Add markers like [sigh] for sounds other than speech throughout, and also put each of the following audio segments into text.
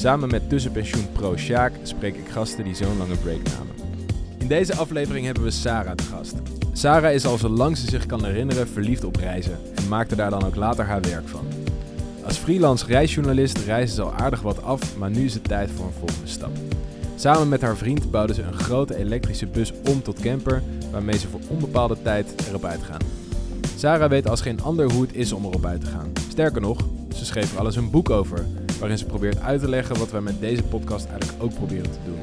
Samen met tussenpensioen pro Sjaak spreek ik gasten die zo'n lange break namen. In deze aflevering hebben we Sarah te gast. Sarah is al zolang ze zich kan herinneren verliefd op reizen en maakte daar dan ook later haar werk van. Als freelance reisjournalist reisde ze al aardig wat af, maar nu is het tijd voor een volgende stap. Samen met haar vriend bouwden ze een grote elektrische bus om tot camper, waarmee ze voor onbepaalde tijd erop uitgaan. Sarah weet als geen ander hoe het is om erop uit te gaan. Sterker nog, ze schreef er alles een boek over, waarin ze probeert uit te leggen wat wij met deze podcast eigenlijk ook proberen te doen.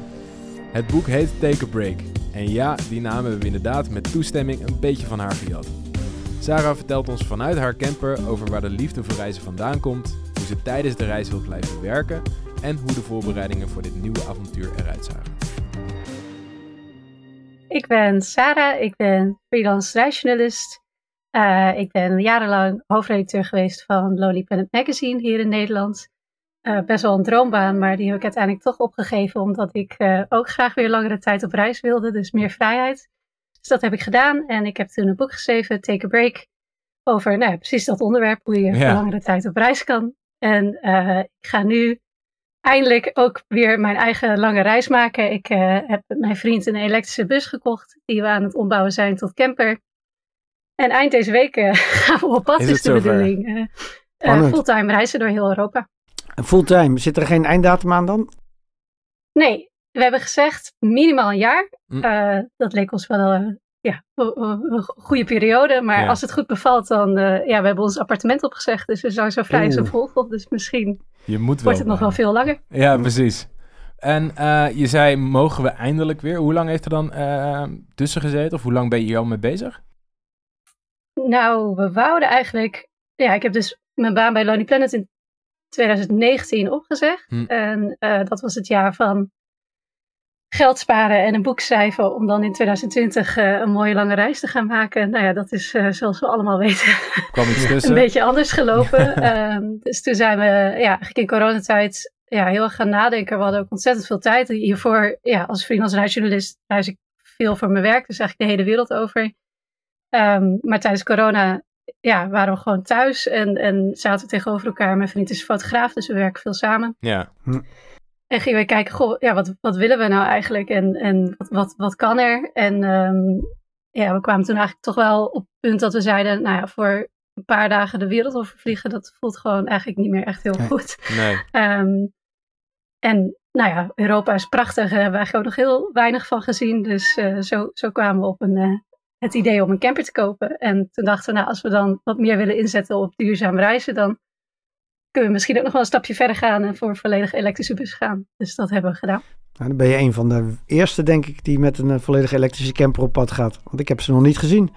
Het boek heet Take a Break. En ja, die naam hebben we inderdaad met toestemming een beetje van haar gejat. Sarah vertelt ons vanuit haar camper over waar de liefde voor reizen vandaan komt, hoe ze tijdens de reis wil blijven werken en hoe de voorbereidingen voor dit nieuwe avontuur eruit zagen. Ik ben Sarah, ik ben freelance reisjournalist. Uh, ik ben jarenlang hoofdredacteur geweest van Lonely Planet Magazine hier in Nederland. Uh, best wel een droombaan, maar die heb ik uiteindelijk toch opgegeven omdat ik uh, ook graag weer langere tijd op reis wilde, dus meer vrijheid. Dus dat heb ik gedaan en ik heb toen een boek geschreven, Take a Break, over nou, precies dat onderwerp, hoe je ja. voor langere tijd op reis kan. En ik ga nu eindelijk ook weer mijn eigen lange reis maken. Ik heb met mijn vriend een elektrische bus gekocht, die we aan het ombouwen zijn tot camper. En eind deze week [laughs] gaan we op pad, is, is de bedoeling. Fulltime reizen door heel Europa. Fulltime, zit er geen einddatum aan dan? Nee, we hebben gezegd minimaal een jaar. Hm. dat leek ons wel ja, een goede periode. Maar ja. als het goed bevalt, dan... ja, we hebben ons appartement opgezegd. Dus we zijn zo vrij en zo vol. Dus misschien je moet wordt het nog wel veel langer. Ja, precies. En je zei, mogen we eindelijk weer? Hoe lang heeft er dan tussen gezeten? Of hoe lang ben je hier al mee bezig? Nou, we wouden eigenlijk. Ja, ik heb dus mijn baan bij Lonely Planet in 2019 opgezegd. Hm. En uh, dat was het jaar van geld sparen en een boek schrijven. Om dan in 2020 uh, een mooie lange reis te gaan maken. Nou ja, dat is uh, zoals we allemaal [laughs] weten. Kwam iets tussen. een beetje anders gelopen. [laughs] um, dus toen zijn we ja, eigenlijk in coronatijd ja, heel erg gaan nadenken. We hadden ook ontzettend veel tijd. Hiervoor, ja, als freelance reisjournalist reis ik veel voor mijn werk. Dus eigenlijk de hele wereld over. Um, maar tijdens corona ja, waren we gewoon thuis en, en zaten we tegenover elkaar. Mijn vriend is fotograaf, dus we werken veel samen. Ja. Hm. En gingen we kijken, goh, ja, wat, wat willen we nou eigenlijk en, en wat, wat, wat kan er? En um, ja, we kwamen toen eigenlijk toch wel op het punt dat we zeiden, nou ja, voor een paar dagen de wereld overvliegen, dat voelt gewoon eigenlijk niet meer echt heel goed. Nee. Um, en nou ja, Europa is prachtig, daar hebben we eigenlijk ook nog heel weinig van gezien. Dus uh, zo, zo kwamen we op een, uh, het idee om een camper te kopen. En toen dachten we, nou, als we dan wat meer willen inzetten op duurzaam reizen, dan kunnen we misschien ook nog wel een stapje verder gaan en voor een volledig elektrische bus gaan. Dus dat hebben we gedaan. Nou, dan ben je een van de eerste, denk ik, die met een volledig elektrische camper op pad gaat. Want ik heb ze nog niet gezien.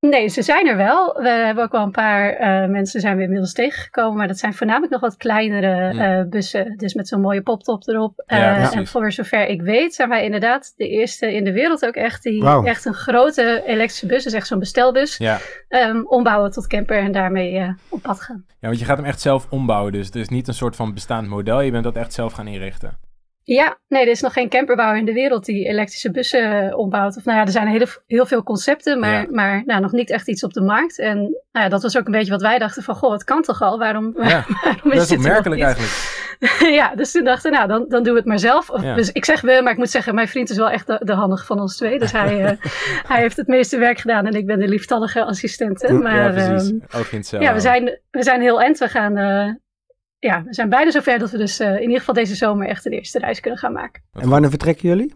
Nee, ze zijn er wel. We hebben ook wel een paar uh, mensen zijn we inmiddels tegengekomen. Maar dat zijn voornamelijk nog wat kleinere uh, bussen. Dus met zo'n mooie poptop erop. Uh, ja, en voor zover ik weet zijn wij inderdaad de eerste in de wereld ook echt. Die wow. echt een grote elektrische bus, dus echt zo'n bestelbus. Ja. Um, ombouwen tot camper en daarmee op pad gaan. Ja, want je gaat hem echt zelf ombouwen. Dus het is niet een soort van bestaand model. Je bent dat echt zelf gaan inrichten. Ja, nee, er is nog geen camperbouwer in de wereld die elektrische bussen ombouwt. Of nou ja, er zijn heel, heel veel concepten, maar, ja. maar nou, nog niet echt iets op de markt. En nou ja, dat was ook een beetje wat wij dachten van, goh, het kan toch al? Waarom, ja, [laughs] waarom is, dat is opmerkelijk eigenlijk. [laughs] ja, dus toen dachten we, nou, dan, dan doen we het maar zelf. Of, ja. Dus ik zeg we, maar ik moet zeggen, mijn vriend is wel echt de, de handige van ons twee. Dus hij, uh, [laughs] hij heeft het meeste werk gedaan en ik ben de lieftallige assistente. Maar, ja, precies. Um, ook in ja, we zijn, we zijn heel end. We gaan... Uh, ja, we zijn beide zover dat we dus uh, in ieder geval deze zomer echt de eerste reis kunnen gaan maken. En wanneer vertrekken jullie?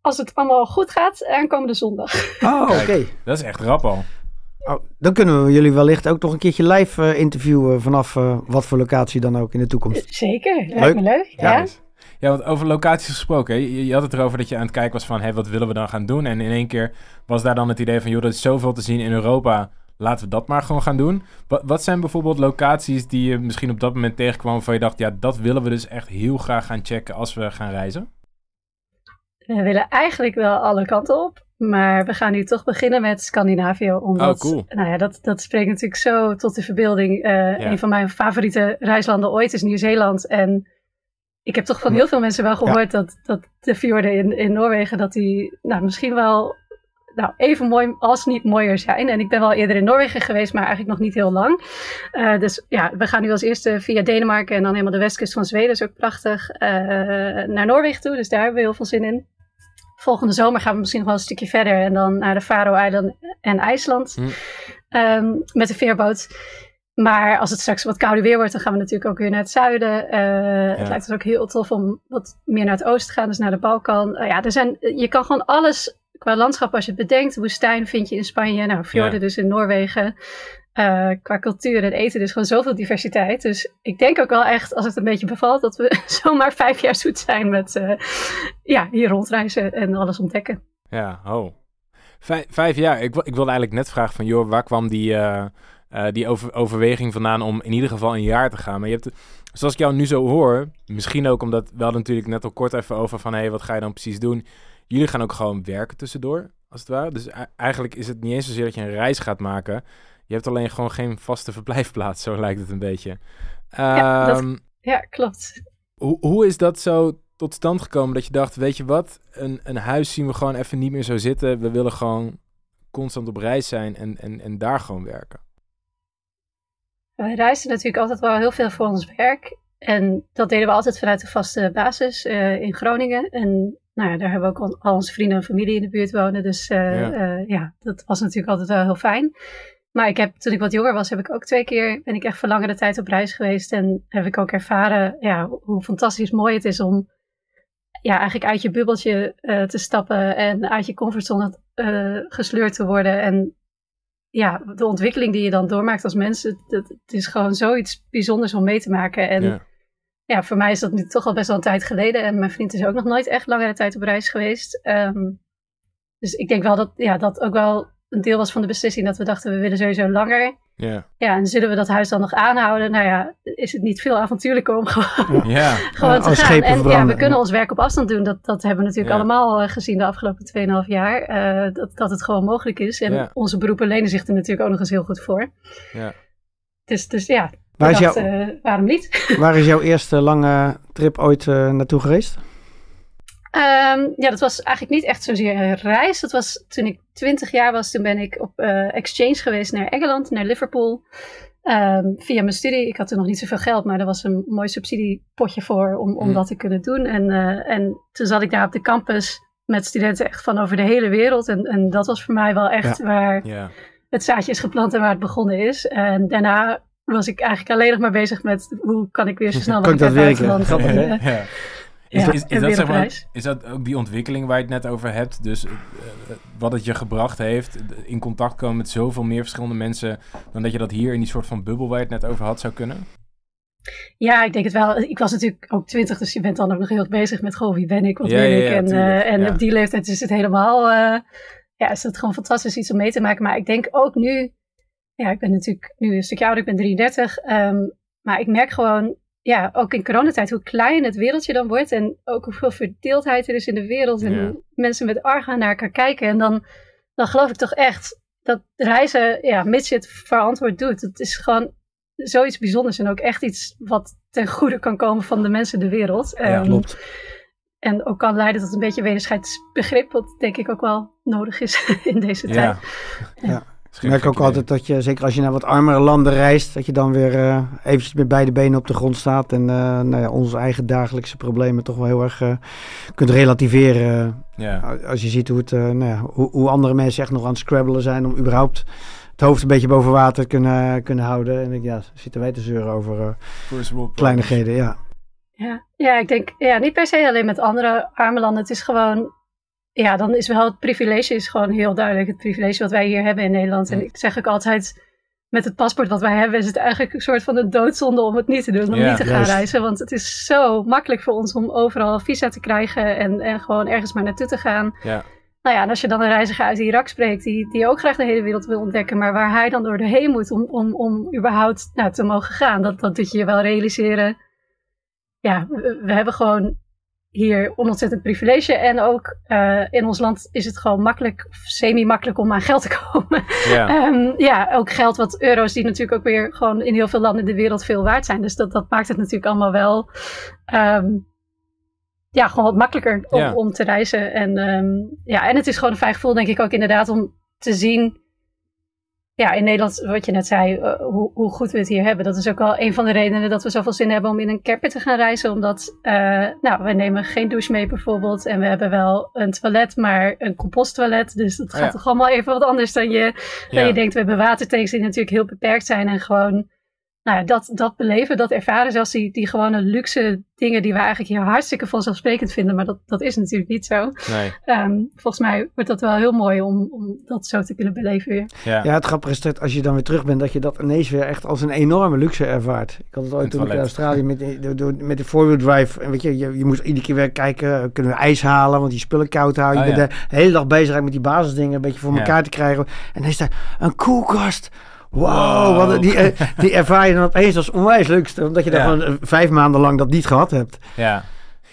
Als het allemaal goed gaat, aankomende zondag. Oh, oké. Okay. Dat is echt rap al. Oh, dan kunnen we jullie wellicht ook nog een keertje live uh, interviewen vanaf uh, wat voor locatie dan ook in de toekomst. Zeker, leuk. me leuk. Ja. ja. Ja, want over locaties gesproken, je, je, had het erover dat je aan het kijken was van, hé, wat willen we dan gaan doen? En in één keer was daar dan het idee van, joh, er is zoveel te zien in Europa laten we dat maar gewoon gaan doen. Wat, wat zijn bijvoorbeeld locaties die je misschien op dat moment tegenkwam... waarvan je dacht, ja, dat willen we dus echt heel graag gaan checken als we gaan reizen? We willen eigenlijk wel alle kanten op. Maar we gaan nu toch beginnen met Scandinavië. Omdat, Oh, cool. Nou ja, dat, dat spreekt natuurlijk zo tot de verbeelding. Eh, Een van mijn favoriete reislanden ooit is Nieuw-Zeeland. En ik heb toch van heel veel mensen wel gehoord dat, dat de fjorden in, in Noorwegen... dat die nou, misschien wel nou, even mooi als niet mooier zijn. En ik ben wel eerder in Noorwegen geweest, maar eigenlijk nog niet heel lang. Uh, dus ja, we gaan nu als eerste via Denemarken en dan helemaal de westkust van Zweden. is ook prachtig. Uh, naar Noorwegen toe, dus daar hebben we heel veel zin in. Volgende zomer gaan we misschien nog wel een stukje verder. En dan naar de Faroe-eilanden en IJsland. Hm. Um, met de veerboot. Maar als het straks wat kouder weer wordt, dan gaan we natuurlijk ook weer naar het zuiden. Uh, ja. Het lijkt ons ook heel tof om wat meer naar het oosten te gaan, dus naar de Balkan. Uh, ja, er zijn, je kan gewoon alles qua landschap, als je het bedenkt. Woestijn vind je in Spanje, nou, fjorden ja. dus in Noorwegen. Uh, qua cultuur en eten, dus gewoon zoveel diversiteit. Dus ik denk ook wel echt, als het een beetje bevalt, dat we [laughs] zomaar vijf jaar zoet zijn met uh, ja, hier rondreizen en alles ontdekken. Ja, oh. Vijf, vijf jaar. Ik, ik wilde eigenlijk net vragen van, joh, waar kwam die, uh, die over, overweging vandaan om in ieder geval een jaar te gaan? Maar je hebt, zoals ik jou nu zo hoor, misschien ook omdat, we hadden natuurlijk net al kort even over van, hé, hey, wat ga je dan precies doen? Jullie gaan ook gewoon werken tussendoor, als het ware. Dus eigenlijk is het niet eens zozeer dat je een reis gaat maken. Je hebt alleen gewoon geen vaste [laughs] verblijfplaats, zo lijkt het een beetje. Um, ja, dat, ja, klopt. Hoe, hoe is dat zo tot stand gekomen dat je dacht, weet je wat, een, een huis zien we gewoon even niet meer zo zitten. We willen gewoon constant op reis zijn en, en, en daar gewoon werken. Wij reisden natuurlijk altijd wel heel veel voor ons werk. En dat deden we altijd vanuit de vaste basis uh, in Groningen. En nou ja, daar hebben we ook al onze vrienden en familie in de buurt wonen. Dus uh, ja. Uh, ja, dat was natuurlijk altijd wel heel fijn. Maar ik heb, toen ik wat jonger was, heb ik ook twee keer, ben ik echt voor langere tijd op reis geweest. En heb ik ook ervaren, ja, hoe fantastisch mooi het is om, ja, eigenlijk uit je bubbeltje uh, te stappen en uit je comfortzone uh, gesleurd te worden. En ja, de ontwikkeling die je dan doormaakt als mens, het, het, het is gewoon zoiets bijzonders om mee te maken. En ja. Ja. voor mij is dat nu toch al best wel een tijd geleden. En mijn vriend is ook nog nooit echt langere tijd op reis geweest. Um, dus ik denk wel dat, ja, dat ook wel een deel was van de beslissing dat we dachten we willen sowieso langer. Yeah. Ja, en zullen we dat huis dan nog aanhouden? Nou ja, is het niet veel avontuurlijker om gewoon, Ja, [laughs] te gaan. En ja, we kunnen ons werk op afstand doen. Dat, dat hebben we natuurlijk allemaal eh, gezien de afgelopen 2,5 jaar. eh, dat, dat het gewoon mogelijk is. En onze beroepen lenen zich er natuurlijk ook nog eens heel goed voor. Ja. Dus, dus ja, Waar is, dacht, eh, waarom niet? [laughs] waar is jouw eerste lange trip ooit eh, naartoe geweest? Ehm, ja, dat was eigenlijk niet echt zozeer een reis. Dat was toen ik 20 jaar was. Toen ben ik op eh, exchange geweest naar Engeland, naar Liverpool. Ehm, via mijn studie. Ik had toen nog niet zoveel geld, maar er was een mooi subsidiepotje voor om, om Mm. dat te kunnen doen. En, eh, en toen zat ik daar op de campus met studenten echt van over de hele wereld. En, en dat was voor mij wel echt waar Ja. het zaadje is geplant en waar het begonnen is. En daarna was ik eigenlijk alleen nog maar bezig met hoe kan ik weer zo snel [laughs] mogelijk dat naar het buitenland. Grappig, ja. Is, Ja, is, is, en dat, zeg maar, is dat ook die ontwikkeling waar je het net over hebt? Dus eh, eh, wat het je gebracht heeft, in contact komen met zoveel meer verschillende mensen, dan dat je dat hier in die soort van bubbel waar je het net over had zou kunnen? Ja, ik denk het wel. Ik was natuurlijk ook twintig, dus je bent dan ook nog heel erg bezig met gewoon wie ben ik, wat Ja, ja, ik. ja, en eh, en ja. op die leeftijd is het helemaal, eh, ja, is het gewoon fantastisch iets om mee te maken. Maar ik denk ook nu, ja, ik ben natuurlijk nu een stukje ouder, ik ben 33. ehm, maar ik merk gewoon, ja, ook in coronatijd, hoe klein het wereldje dan wordt. En ook hoeveel verdeeldheid er is in de wereld. En Ja. mensen met argwaan naar elkaar kijken. En dan, dan geloof ik toch echt dat reizen, ja, mits je het verantwoord doet, het is gewoon zoiets bijzonders en ook echt iets wat ten goede kan komen van de mensen in de wereld. Ja, Ehm, Klopt. En ook kan leiden tot een beetje wederzijdsbegrip, wat denk ik ook wel nodig is [laughs] in deze tijd. Ja. Ja. Ik merk ook altijd dat je, zeker als je naar wat armere landen reist, dat je dan weer eh, eventjes met beide benen op de grond staat. En eh, nou ja, onze eigen dagelijkse problemen toch wel heel erg eh, kunt relativeren. Ja. Als je ziet hoe, het, eh, nou ja, hoe, hoe andere mensen echt nog aan het scrabbelen zijn om überhaupt het hoofd een beetje boven water te kunnen, kunnen houden. En ik, ja, zitten wij te zeuren over eh, kleinigheden, ja. Ja, ja, ik denk, ja, niet per se alleen met andere arme landen. Het is gewoon, ja, dan is wel het privilege is gewoon heel duidelijk. Het privilege wat wij hier hebben in Nederland. En ik zeg ook altijd, met het paspoort wat wij hebben, is het eigenlijk een soort van een doodzonde om het niet te doen. Om Ja, niet te gaan juist. reizen. Want het is zo makkelijk voor ons om overal visa te krijgen en, en gewoon ergens maar naartoe te gaan. Ja. nou ja, en als je dan een reiziger uit Irak spreekt, die, die ook graag de hele wereld wil ontdekken, maar waar hij dan door doorheen moet om, om, om überhaupt nou, te mogen gaan, dat, dat doet je je wel realiseren. Ja, we, we hebben gewoon hier onontzettend privilege. En ook uh, in ons land is het gewoon makkelijk, semi-makkelijk om aan geld te [laughs] komen. Ja. um, ja, ook geld wat euro's die natuurlijk ook weer gewoon in heel veel landen in de wereld veel waard zijn. Dus dat, dat maakt het natuurlijk allemaal wel um, ja, gewoon wat makkelijker om, ja. om te reizen. En, um, ja, en het is gewoon een fijn gevoel denk ik ook inderdaad om te zien ja, in Nederland, wat je net zei, uh, hoe, hoe, goed we het hier hebben. Dat is ook wel een van de redenen dat we zoveel zin hebben om in een camper te gaan reizen. Omdat, uh, nou, we nemen geen douche mee bijvoorbeeld. En we hebben wel een toilet, maar een composttoilet. Dus dat gaat ja. toch allemaal even wat anders dan je, dan je denkt. We hebben watertanks die natuurlijk heel beperkt zijn en gewoon nou ja, dat, dat beleven, dat ervaren, zelfs die, die gewone luxe dingen die we eigenlijk hier hartstikke vanzelfsprekend vinden, maar dat, dat is natuurlijk niet zo. Nee. Um, volgens mij wordt dat wel heel mooi om, om dat zo te kunnen beleven weer. Ja. ja, het grappige is dat als je dan weer terug bent, dat je dat ineens weer echt als een enorme luxe ervaart. Ik had het ooit toen ik in Australië met, de, met de four-wheel drive, en weet je, je, je moest iedere keer weer kijken, kunnen we ijs halen, want die spullen koud houden. Oh, je ja. bent de hele dag bezig met die basisdingen een beetje voor Ja. elkaar te krijgen. En dan is daar een koelkast. Wow, Wow. wat- die, eh, die ervaar je dan opeens als onwijs leukste. Omdat je daar Ja. gewoon eh, vijf maanden lang dat niet gehad hebt. Ja.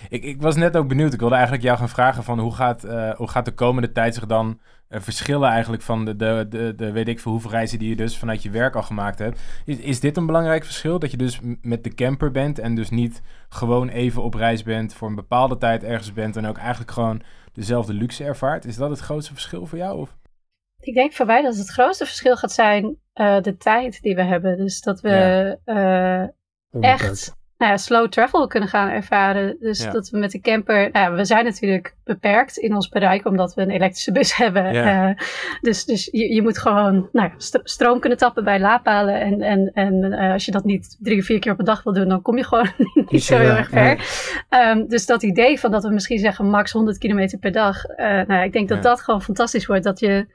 Ik, ik was net ook benieuwd. Ik wilde eigenlijk jou gaan vragen van hoe gaat, eh, hoe gaat de komende tijd zich dan verschillen eigenlijk van de, de, de, de weet ik veel hoeveel reizen die je dus vanuit je werk al gemaakt hebt. Is, is dit een belangrijk verschil? Dat je dus met de camper bent en dus niet gewoon even op reis bent, voor een bepaalde tijd ergens bent en ook eigenlijk gewoon dezelfde luxe ervaart? Is dat het grootste verschil voor jou? Of? Ik denk voor mij dat het grootste verschil gaat zijn eh, de tijd die we hebben. Dus dat we Ja. eh, echt nou ja, slow travel kunnen gaan ervaren. Dus Ja. dat we met de camper, nou ja, we zijn natuurlijk beperkt in ons bereik omdat we een elektrische bus [laughs] hebben. Ja. Eh, dus dus je, je moet gewoon nou stroom kunnen tappen bij laadpalen. En, en, en als je dat niet drie of vier keer op een dag wil doen, dan kom je gewoon [laughs] niet, zo heel erg ver. Ehm, dus dat idee van dat we misschien zeggen max 100 kilometer per dag. nou ja, ik denk dat dat gewoon fantastisch wordt. Dat je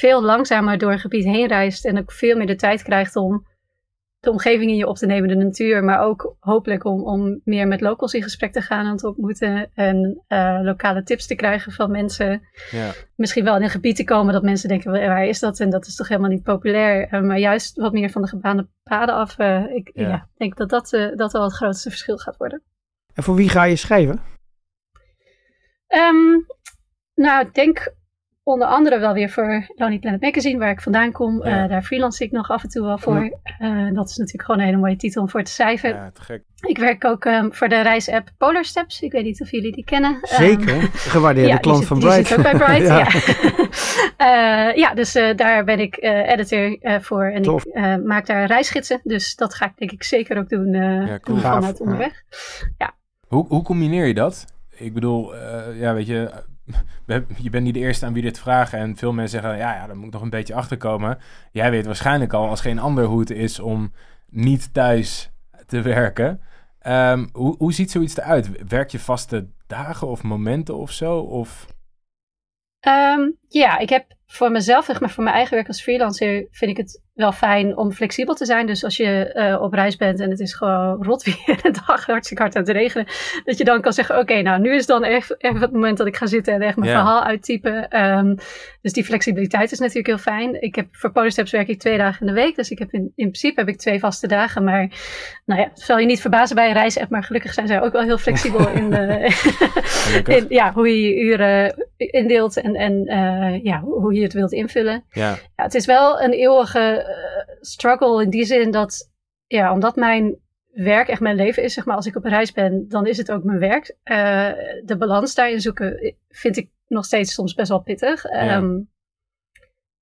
veel langzamer door een gebied heen reist en ook veel meer de tijd krijgt om de omgeving in je op te nemen, de natuur, maar ook hopelijk om, om meer met locals in gesprek te gaan en te ontmoeten en eh, lokale tips te krijgen van mensen. Ja. Misschien wel in een gebied te komen dat mensen denken, "Wel, waar is dat? En dat is toch helemaal niet populair. Eh, maar juist wat meer van de gebaande paden af. eh, ik Ja. ja. denk dat dat, dat wel het grootste verschil gaat worden. En voor wie ga je schrijven? Ehm, nou, ik denk onder andere wel weer voor Lonely Planet Magazine, waar ik vandaan kom. Ja. Eh, daar freelance ik nog af en toe wel voor. Eh, dat is natuurlijk gewoon een hele mooie titel om voor te schrijven. ja, te gek. Ik werk ook ehm, voor de reisapp Polar Steps. Ik weet niet of jullie die kennen. Ehm, Zeker. Gewaardeerde ja, klant zit- van die Bright. zit ook bij Bright, [laughs] Ja. ja. [laughs] Eh, ja, dus eh, daar ben ik eh, editor eh, voor. En Tof. ik eh, maak daar reisgidsen. Dus dat ga ik denk ik zeker ook doen, eh, Ja, cool. vanuit ja. onderweg. Hoe, hoe combineer je dat? Ik bedoel, eh, ja, weet je, je bent niet de eerste aan wie dit vragen. En veel mensen zeggen, ja, ja, daar moet ik nog een beetje achter komen. Jij weet waarschijnlijk al, als geen ander, hoe het is om niet thuis te werken. Ehm, hoe, hoe ziet zoiets eruit? Werk je vaste dagen of momenten of zo? Of... Ehm, ja, ik heb voor mezelf, zeg maar voor mijn eigen werk als freelancer, vind ik het wel fijn om flexibel te zijn. Dus als je eh, op reis bent en het is gewoon rot weer een dag, hartstikke hard aan het regenen, dat je dan kan zeggen, oké, nou nu is dan echt even het moment dat ik ga zitten en echt mijn verhaal uittypen. Ehm, dus die flexibiliteit is natuurlijk heel fijn. Ik heb voor Polysteps werk ik twee dagen in de week, dus ik heb in, in principe heb ik twee vaste dagen. Maar nou ja, het zal je niet verbazen bij een reisapp, maar gelukkig zijn zij ook wel heel flexibel [laughs] in, de, in ja, hoe je je uren indeelt en, en eh, ja, hoe hoe je het wilt invullen. Ja, Ja, het is wel een eeuwige eh, struggle in die zin dat, ja, omdat mijn werk echt mijn leven is, zeg maar, als ik op reis ben, dan is het ook mijn werk. Eh, de balans daarin zoeken vind ik nog steeds soms best wel pittig. Ehm,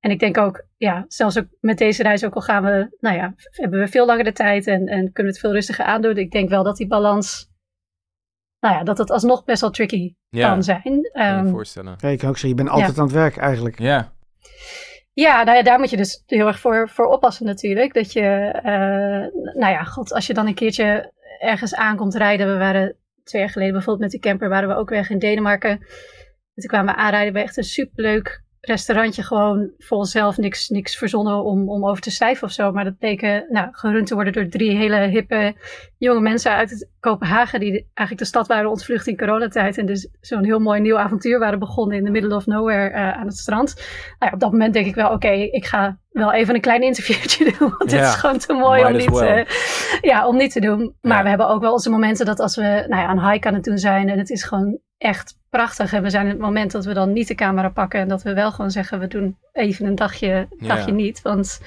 en ik denk ook, ja, zelfs ook met deze reis, ook al gaan we, nou ja, hebben we veel langer de tijd en, en kunnen we het veel rustiger aandoen. Ik denk wel dat die balans, nou ja, dat het alsnog best wel tricky ja kan zijn. kan je Ehm, me voorstellen. Ja, ik kan ook zeggen, je bent altijd aan het werk eigenlijk. Ja, Ja, nou ja, daar moet je dus heel erg voor, voor oppassen natuurlijk. Dat je, eh, nou ja, god, als je dan een keertje ergens aankomt rijden. We waren twee jaar geleden bijvoorbeeld met de camper, waren we ook weg in Denemarken. En toen kwamen we aanrijden bij echt een superleuk restaurantje gewoon voor onszelf niks, niks verzonnen om, om over te schrijven of zo. Maar dat bleken nou, gerund te worden door drie hele hippe jonge mensen uit Kopenhagen. Die eigenlijk de stad waren ontvlucht in coronatijd. En dus zo'n heel mooi nieuw avontuur waren begonnen in the middle of nowhere uh, aan het strand. Nou ja, op dat moment denk ik wel, oké, ik ga wel even een klein interviewtje [laughs] doen. Want dit is gewoon te mooi om niet, well. uh, ja, om niet te doen. Maar we hebben ook wel onze momenten dat als we nou ja, een hike aan het doen zijn. En het is gewoon echt prachtig. En we zijn het moment dat we dan niet de camera pakken. En dat we wel gewoon zeggen, we doen even een dagje, dagje ja. niet. Want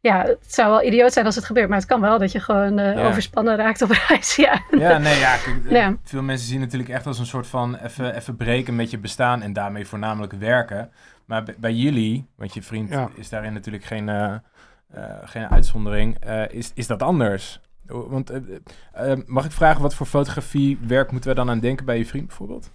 ja, het zou wel idioot zijn als het gebeurt. Maar het kan wel dat je gewoon uh, ja. overspannen raakt op reis. [laughs] Ja, ja nee, ja, kijk, ja. Veel mensen zien natuurlijk echt als een soort van even, even breken met je bestaan. En daarmee voornamelijk werken. Maar bij jullie, want je vriend is daarin natuurlijk geen, uh, uh, geen uitzondering. is, is dat anders? Want uh, mag ik vragen wat voor fotografiewerk moeten we dan aan denken bij je vriend bijvoorbeeld?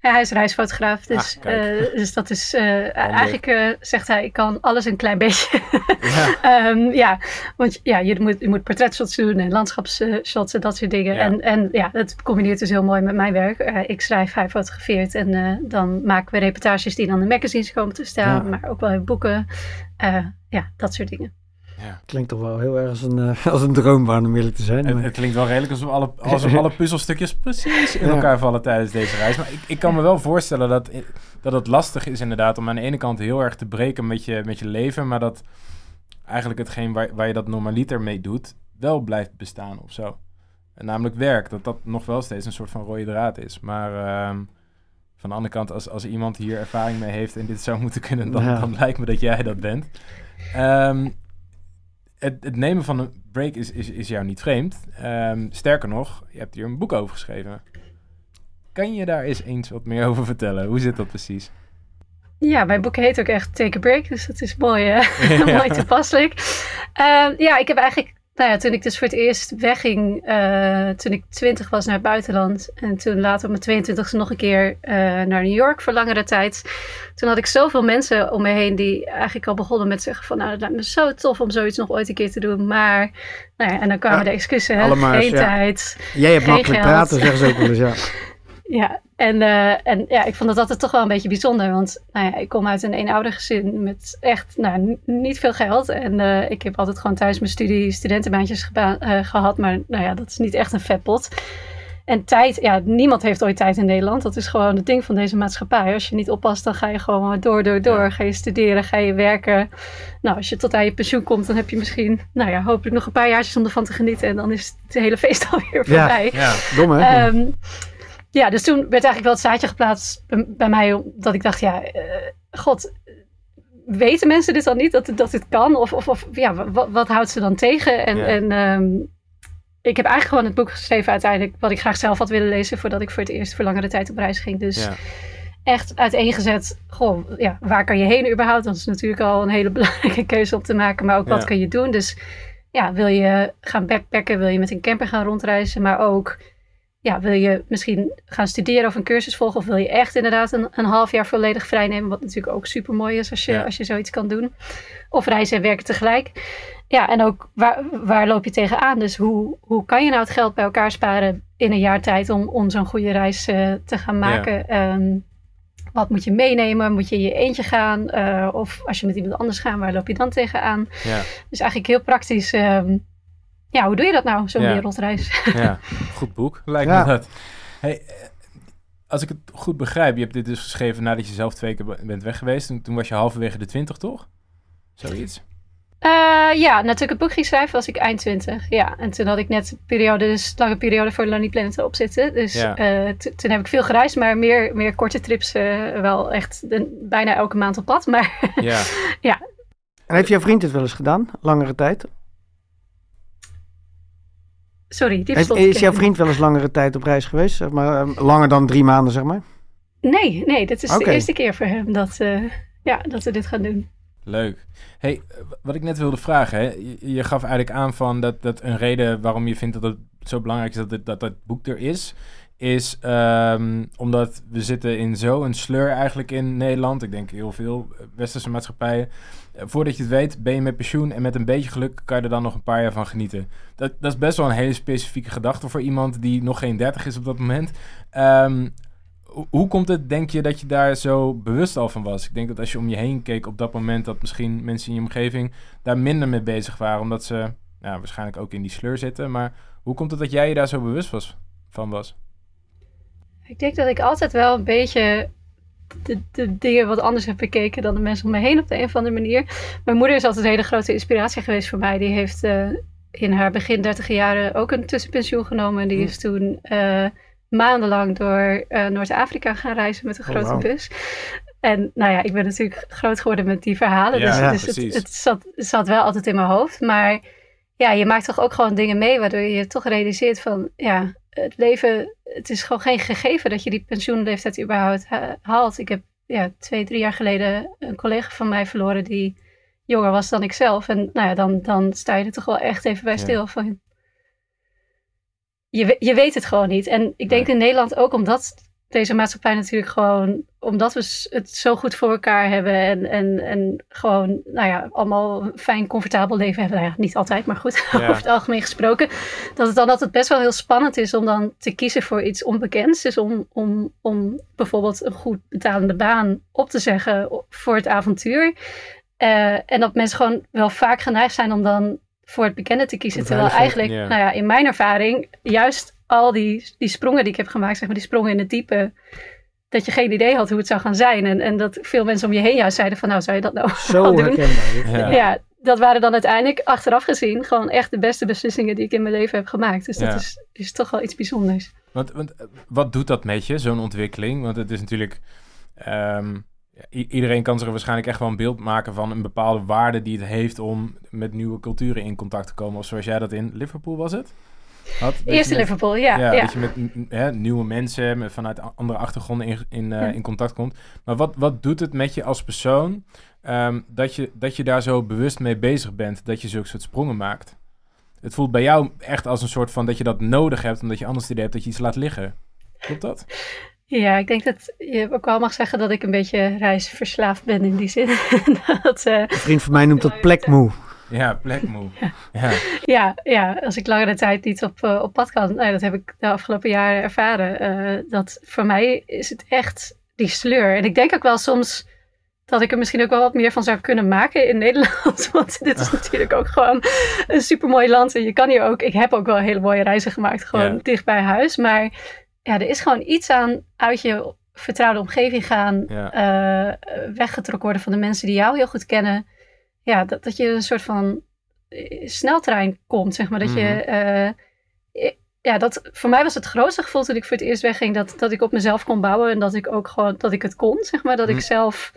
Ja, hij is reisfotograaf, dus, ah, uh, dus dat is [laughs] uh, eigenlijk zegt hij, ik kan alles een klein beetje. ja. um, [laughs] ja, want ja, je moet, je moet portretshots doen en landschapsshots en dat soort dingen. Ja. En, en ja, dat combineert dus heel mooi met mijn werk. ik schrijf, hij fotografeert en dan maken we reportages die dan in magazines komen te staan, ja. maar ook wel in boeken. ja, dat soort dingen. Ja. Klinkt toch wel heel erg als een, uh, [laughs] als een droombaan om eerlijk te zijn. Het, het, klinkt wel redelijk alsof alle, [laughs] alsof alle puzzelstukjes precies in elkaar vallen tijdens deze reis. Maar ik, ik kan me wel voorstellen dat, dat het lastig is inderdaad om aan de ene kant heel erg te breken met je, met je leven. Maar dat eigenlijk hetgeen waar, waar je dat normaliter mee doet, wel blijft bestaan of zo. En namelijk werk, dat dat nog wel steeds een soort van rode draad is. Maar uh, van de andere kant, als, als iemand hier ervaring mee heeft en dit zou moeten kunnen, dan, ja. dan lijkt me dat jij dat bent. Um, het, het, nemen van een break is, is, is jou niet vreemd. Um, sterker nog, je hebt hier een boek over geschreven. Kan je daar eens eens wat meer [laughs] over vertellen? Hoe zit dat precies? Ja, mijn boek heet ook echt Take a Break, dus dat is mooi, [laughs] uh, mooi toepasselijk. Uh, ja, ik heb eigenlijk nou ja, toen ik dus voor het eerst wegging, uh, toen ik twintig was naar het buitenland. En toen later op mijn 22e nog een keer uh, naar New York voor langere tijd. Toen had ik zoveel mensen om me heen die eigenlijk al begonnen met zeggen van... Nou, het lijkt me zo tof om zoiets nog ooit een keer te doen. Maar, nou ja, en dan kwamen ja, de excuses. Geen ja. tijd, Jij hebt makkelijk praten, zeggen ze ook wel eens, ja. [laughs] Ja, en, uh, en ja, ik vond dat altijd toch wel een beetje bijzonder. Want nou ja, ik kom uit een eenoudergezin met echt nou, niet veel geld. En uh, ik heb altijd gewoon thuis mijn studie studentenbaantjes uh, gehad. Maar nou ja, dat is niet echt een vetpot. En tijd, ja, niemand heeft ooit tijd in Nederland. Dat is gewoon het ding van deze maatschappij. Als je niet oppast, dan ga je gewoon door, door, door. Ga je studeren, ga je werken. Nou, als je tot aan je pensioen komt, dan heb je misschien, nou ja, hopelijk nog een paar jaartjes om ervan te genieten. En dan is het hele feest [laughs] alweer voorbij. Ja, ja. dom hè? Um, ja, dus toen werd eigenlijk wel het zaadje geplaatst bij mij, dat ik dacht, ja, uh, god, weten mensen dit dan niet dat, dat dit kan? Of, of, of ja, wat, wat, houdt ze dan tegen? En, ja. en um, ik heb eigenlijk gewoon het boek geschreven uiteindelijk, wat ik graag zelf had willen lezen voordat ik voor het eerst voor langere tijd op reis ging. Dus ja. echt uiteengezet, goh, ja, waar kan je heen überhaupt? Dat is natuurlijk al een hele [laughs] belangrijke keuze om te maken, maar ook wat kan je doen? Dus ja, wil je gaan backpacken, wil je met een camper gaan rondreizen, maar ook ja, wil je misschien gaan studeren of een cursus volgen? Of wil je echt inderdaad een, een half jaar volledig vrij nemen? Wat natuurlijk ook super mooi is als je, ja. als je zoiets kan doen. Of reizen en werken tegelijk. Ja, en ook waar, waar loop je tegenaan? Dus hoe, hoe kan je nou het geld bij elkaar sparen in een jaar tijd om, om zo'n goede reis uh, te gaan maken? Ja. Um, wat moet je meenemen? Moet je in je eentje gaan? Uh, of als je met iemand anders gaat, waar loop je dan tegenaan? Ja. Dus eigenlijk heel praktisch. Um, ja, hoe doe je dat nou, zo'n ja. wereldreis? [laughs] Ja, goed boek, lijkt ja. me dat. Hey, als ik het goed begrijp, je hebt dit dus geschreven nadat je zelf twee keer bent weg geweest. Toen, toen was je halverwege de twintig, toch? Zoiets. Uh, ja, natuurlijk het boek ging schrijven was ik eind 20. Ja, en toen had ik net een periode, dus lange periode voor Lonely Planet op zitten. Dus ja. uh, toen heb ik veel gereisd, maar meer, meer korte trips. Uh, wel echt de, bijna elke maand op pad. Maar ja. [laughs] ja. En heeft jouw vriend het wel eens gedaan, langere tijd? Sorry, die Is, is jouw vriend wel eens langere tijd op reis geweest? Zeg maar, um, langer dan drie maanden, zeg maar? Nee, nee, dit is okay. de eerste keer voor hem dat, uh, ja, dat we dit gaan doen. Leuk. Hey, wat ik net wilde vragen, hè? Je, je, gaf eigenlijk aan van dat, dat een reden waarom je vindt dat het zo belangrijk is dat het, dat, dat boek er is, is um, omdat we zitten in zo'n sleur eigenlijk in Nederland. Ik denk heel veel westerse maatschappijen. Voordat je het weet, ben je met pensioen en met een beetje geluk kan je er dan nog een paar jaar van genieten. Dat, dat is best wel een hele specifieke gedachte voor iemand die nog geen 30 is op dat moment. Um, hoe komt het, denk je, dat je daar zo bewust al van was? Ik denk dat als je om je heen keek op dat moment, dat misschien mensen in je omgeving daar minder mee bezig waren, omdat ze nou, waarschijnlijk ook in die sleur zitten. Maar hoe komt het dat jij je daar zo bewust was, van was? Ik denk dat ik altijd wel een beetje de, de, dingen wat anders heb bekeken dan de mensen om me heen op de een of andere manier. Mijn moeder is altijd een hele grote inspiratie geweest voor mij. Die heeft uh, in haar begin 30 jaren ook een tussenpensioen genomen. En die hm. is toen uh, maandenlang door uh, Noord-Afrika gaan reizen met een oh, grote bus. En nou ja, ik ben natuurlijk groot geworden met die verhalen. Ja, dus, dus het, het, zat, het zat wel altijd in mijn hoofd. Maar ja, je maakt toch ook gewoon dingen mee waardoor je toch realiseert van ja, het leven, het is gewoon geen gegeven dat je die pensioenleeftijd überhaupt haalt. Ik heb ja, twee, drie jaar geleden een collega van mij verloren die jonger was dan ik zelf. En nou ja, dan, dan sta je er toch wel echt even bij stil van. Je, je weet het gewoon niet. En ik denk in Nederland ook omdat deze maatschappij natuurlijk gewoon, omdat we het zo goed voor elkaar hebben en, en, en gewoon, nou ja, allemaal een fijn, comfortabel leven hebben. Nou ja, niet altijd, maar goed, [laughs] over het algemeen gesproken. Dat het dan altijd best wel heel spannend is om dan te kiezen voor iets onbekends. Dus om, om, om bijvoorbeeld een goed betalende baan op te zeggen voor het avontuur. Uh, en dat mensen gewoon wel vaak geneigd zijn om dan voor het bekende te kiezen. Terwijl eigenlijk, nou ja, in mijn ervaring, juist al die, die sprongen die ik heb gemaakt, zeg maar, die sprongen in het diepe, dat je geen idee had hoe het zou gaan zijn. En, en dat veel mensen om je heen juist zeiden van, nou, zou je dat nou Zo [laughs] doen? Ja. ja. dat waren dan uiteindelijk, achteraf gezien, gewoon echt de beste beslissingen die ik in mijn leven heb gemaakt. Dus dat is, is toch wel iets bijzonders. Want, want wat doet dat met je, zo'n ontwikkeling? Want het is natuurlijk... Ehm, iedereen kan zich waarschijnlijk echt wel een beeld maken van een bepaalde waarde die het heeft om met nieuwe culturen in contact te komen. Of zoals jij dat in Liverpool was het? Had, Eerst in Liverpool, ja. Ja, dat je met hè, nieuwe mensen met, vanuit andere achtergronden in, in, uh, in contact komt. Maar wat, wat doet het met je als persoon um, dat, je, dat je daar zo bewust mee bezig bent, dat je zulke soort sprongen maakt? Het voelt bij jou echt als een soort van dat je dat nodig hebt, omdat je anders het idee hebt dat je iets laat liggen. Klopt dat? Ja, ik denk dat je ook wel mag zeggen dat ik een beetje reisverslaafd ben in die zin. [laughs] dat, uh, een vriend van mij noemt dat plekmoe. Ja, plekmoe. Ja. ja. Ja, als ik langere tijd niet op, uh, op pad kan. Nou, dat heb ik de afgelopen jaren ervaren. Uh, dat voor mij is het echt die sleur. En ik denk ook wel soms dat ik er misschien ook wel wat meer van zou kunnen maken in [laughs] Nederland. Want dit is natuurlijk ook gewoon een supermooi land. En je kan hier ook... Ik heb ook wel hele mooie reizen gemaakt. Gewoon dicht bij huis. Maar ja, er is gewoon iets aan uit je vertrouwde omgeving gaan. Uh, weggetrokken worden van de mensen die jou heel goed kennen. Ja, dat, dat je een soort van eh, sneltrein komt, zeg maar. Dat je... Uh, ja, dat, voor mij was het grootste gevoel toen ik voor het eerst wegging... Dat, dat ik op mezelf kon bouwen en dat ik ook gewoon... Dat ik het kon, zeg maar. Dat ik mhm. zelf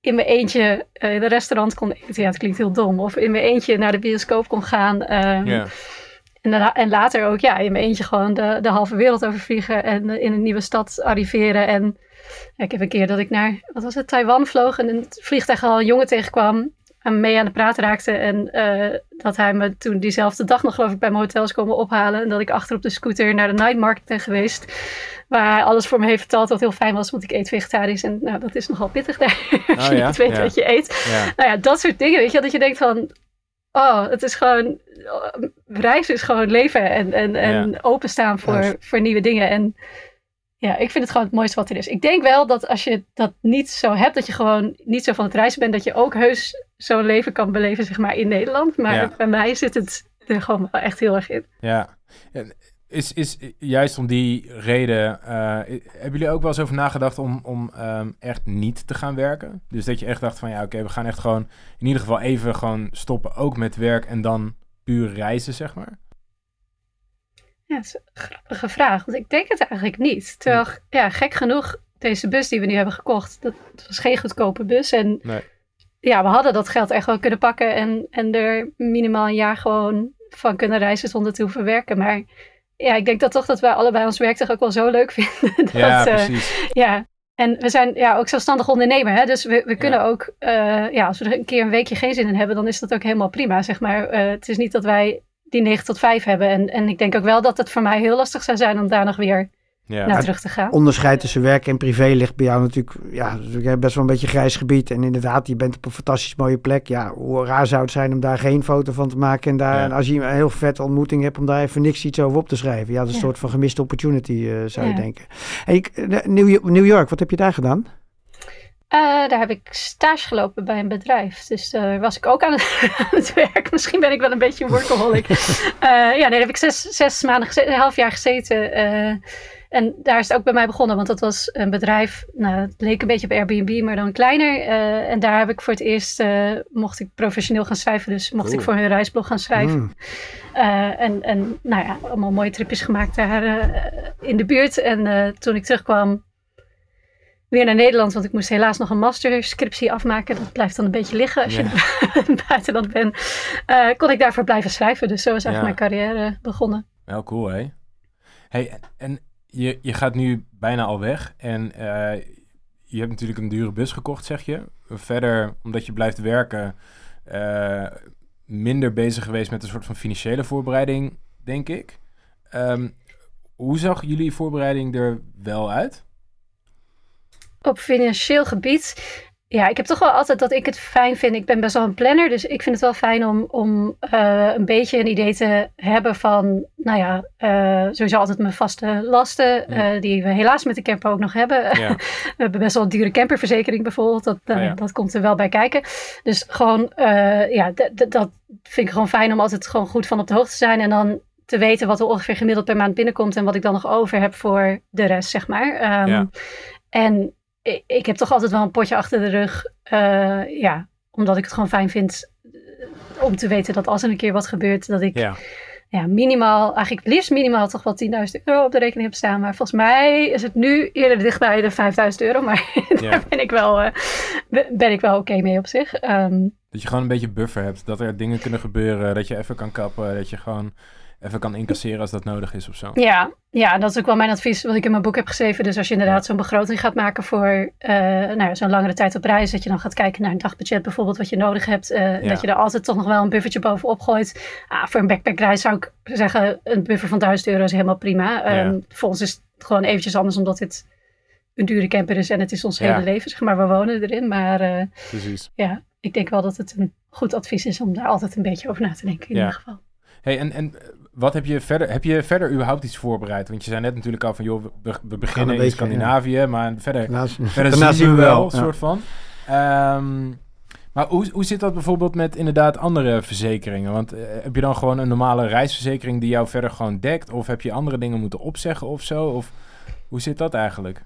in mijn eentje in een restaurant kon eten. Ja, het klinkt heel dom. Of in mijn eentje naar de bioscoop kon gaan. Uh, en, en later ook ja, in mijn eentje gewoon de, de halve wereld overvliegen en in een nieuwe stad arriveren. En ik heb een keer dat ik naar, wat was het, Taiwan vloog en in het vliegtuig al een jongen tegenkwam en mee aan de praat raakte. En uh, dat hij me toen diezelfde dag nog geloof ik bij mijn hotel is komen ophalen. En dat ik achter op de scooter naar de night market ben geweest. Waar hij alles voor me heeft verteld wat heel fijn was, want ik eet vegetarisch. En nou, dat is nogal pittig daar, [laughs] als oh, je niet weet wat je eet. Ja. Nou ja, dat soort dingen, weet je, dat je denkt van, oh, het is gewoon, reizen is gewoon leven en, en, en openstaan voor, voor nieuwe dingen. En ja, ik vind het gewoon het mooiste wat er is. Ik denk wel dat als je dat niet zo hebt, dat je gewoon niet zo van het reizen bent, dat je ook heus zo'n leven kan beleven, zeg maar, in Nederland. Maar bij mij zit het er gewoon wel echt heel erg in. Ja, is, is juist om die reden, uh, hebben jullie ook wel eens over nagedacht om, om um, echt niet te gaan werken? Dus dat je echt dacht van ja, oké, we gaan echt gewoon in ieder geval even gewoon stoppen, ook met werk en dan puur reizen, zeg maar? Ja, dat is een grappige vraag, want ik denk het eigenlijk niet. Terwijl, ja, gek genoeg, deze bus die we nu hebben gekocht, dat was geen goedkope bus. En nee. ja, we hadden dat geld echt wel kunnen pakken en, en er minimaal een jaar gewoon van kunnen reizen zonder te hoeven werken. Maar ja, ik denk dat toch dat wij allebei ons werk toch ook wel zo leuk [laughs] vinden. dat, ja, eh, precies. ja, en we zijn ja, ook zelfstandig ondernemer. Hè? Dus we, we kunnen ook, uh, ja, als we er een keer een weekje geen zin in hebben, dan is dat ook helemaal prima. Zeg maar. Uh, het is niet dat wij die 9 tot 5 hebben. En, en ik denk ook wel dat het voor mij heel lastig zou zijn om daar nog weer ja. naar terug te gaan. Onderscheid tussen werk en privé ligt bij jou natuurlijk, ja, best wel een beetje grijs gebied. En inderdaad, je bent op een fantastisch mooie plek. Ja, hoe raar zou het zijn om daar geen foto van te maken. En daar, als je een heel vette ontmoeting hebt, om daar even niks iets over op te schrijven. Ja, dat is een soort van gemiste opportunity, uh, zou je denken. Hey, New York, wat heb je daar gedaan? Uh, daar heb ik stage gelopen bij een bedrijf. Dus daar was ik ook aan het, [laughs] werk. Misschien ben ik wel een beetje een workaholic. uh, [laughs] ja, daar heb ik zes, zes maanden, gezeten, een half jaar gezeten. Uh, en daar is het ook bij mij begonnen, want dat was een bedrijf, nou, het leek een beetje op Airbnb, maar dan kleiner. en daar heb ik voor het eerst, mocht ik professioneel gaan schrijven, dus mocht ik voor hun reisblog gaan schrijven. Mm. en, en nou ja, allemaal mooie tripjes gemaakt daar in de buurt. En toen ik terugkwam, weer naar Nederland, want ik moest helaas nog een masterscriptie afmaken. Dat blijft dan een beetje liggen als je in [laughs] buitenland bent. Uh, kon ik daarvoor blijven schrijven. Dus zo is eigenlijk mijn carrière begonnen. Wel cool, hè? Hey, en je, je gaat nu bijna al weg. En uh, je hebt natuurlijk een dure bus gekocht, zeg je. Verder, omdat je blijft werken, uh, minder bezig geweest met een soort van financiële voorbereiding, denk ik. Um, hoe zag jullie voorbereiding er wel uit? Op financieel gebied. Ja, ik heb toch wel altijd dat ik het fijn vind. Ik ben best wel een planner, dus ik vind het wel fijn om, om uh, een beetje een idee te hebben van, nou ja, uh, sowieso altijd mijn vaste lasten, uh, die we helaas met de camper ook nog hebben. Ja. [laughs] we hebben best wel een dure camperverzekering bijvoorbeeld, dat, oh, ja. dat komt er wel bij kijken. Dus gewoon, ja, dat vind ik gewoon fijn om altijd gewoon goed van op de hoogte te zijn en dan te weten wat er ongeveer gemiddeld per maand binnenkomt en wat ik dan nog over heb voor de rest, zeg maar. Um, ja. En ik, heb toch altijd wel een potje achter de rug. Uh, ja, omdat ik het gewoon fijn vind eh, om te weten dat als er een keer wat gebeurt, dat ik ja. ja minimaal, eigenlijk liefst minimaal toch wel 10.000 euro op de rekening heb staan. Maar volgens mij is het nu eerder dichtbij de 5.000 euro. Maar [laughs] daar ben ik wel, uh, ben ik wel oké mee op zich. Um, dat je gewoon een beetje buffer hebt. Dat er dingen kunnen gebeuren. Dat je even kan kappen. Dat je gewoon even kan incasseren als dat nodig is of zo. Ja, ja, dat is ook wel mijn advies wat ik in mijn boek heb geschreven. Dus als je inderdaad zo'n begroting gaat maken voor uh, nou, zo'n langere tijd op reis, dat je dan gaat kijken naar een dagbudget bijvoorbeeld wat je nodig hebt, uh, dat je er altijd toch nog wel een buffertje bovenop gooit. Ah, voor een backpackreis zou ik zeggen, een buffer van 1000 euro is helemaal prima. Ja. Um, voor ons is het gewoon eventjes anders omdat dit een dure camper is en het is ons hele leven, zeg maar. We wonen erin, maar uh, Precies. ja, ik denk wel dat het een goed advies is om daar altijd een beetje over na te denken in ieder geval. Hey, en, en wat heb je verder? Heb je verder überhaupt iets voorbereid? Want je zei net natuurlijk al van, joh, we, beginnen in Scandinavië, maar verder, Naast, verder zien we wel, een soort van. Um, maar hoe, hoe zit dat bijvoorbeeld met inderdaad andere verzekeringen? Want uh, heb je dan gewoon een normale reisverzekering die jou verder gewoon dekt? Of heb je andere dingen moeten opzeggen of zo? Of hoe zit dat eigenlijk?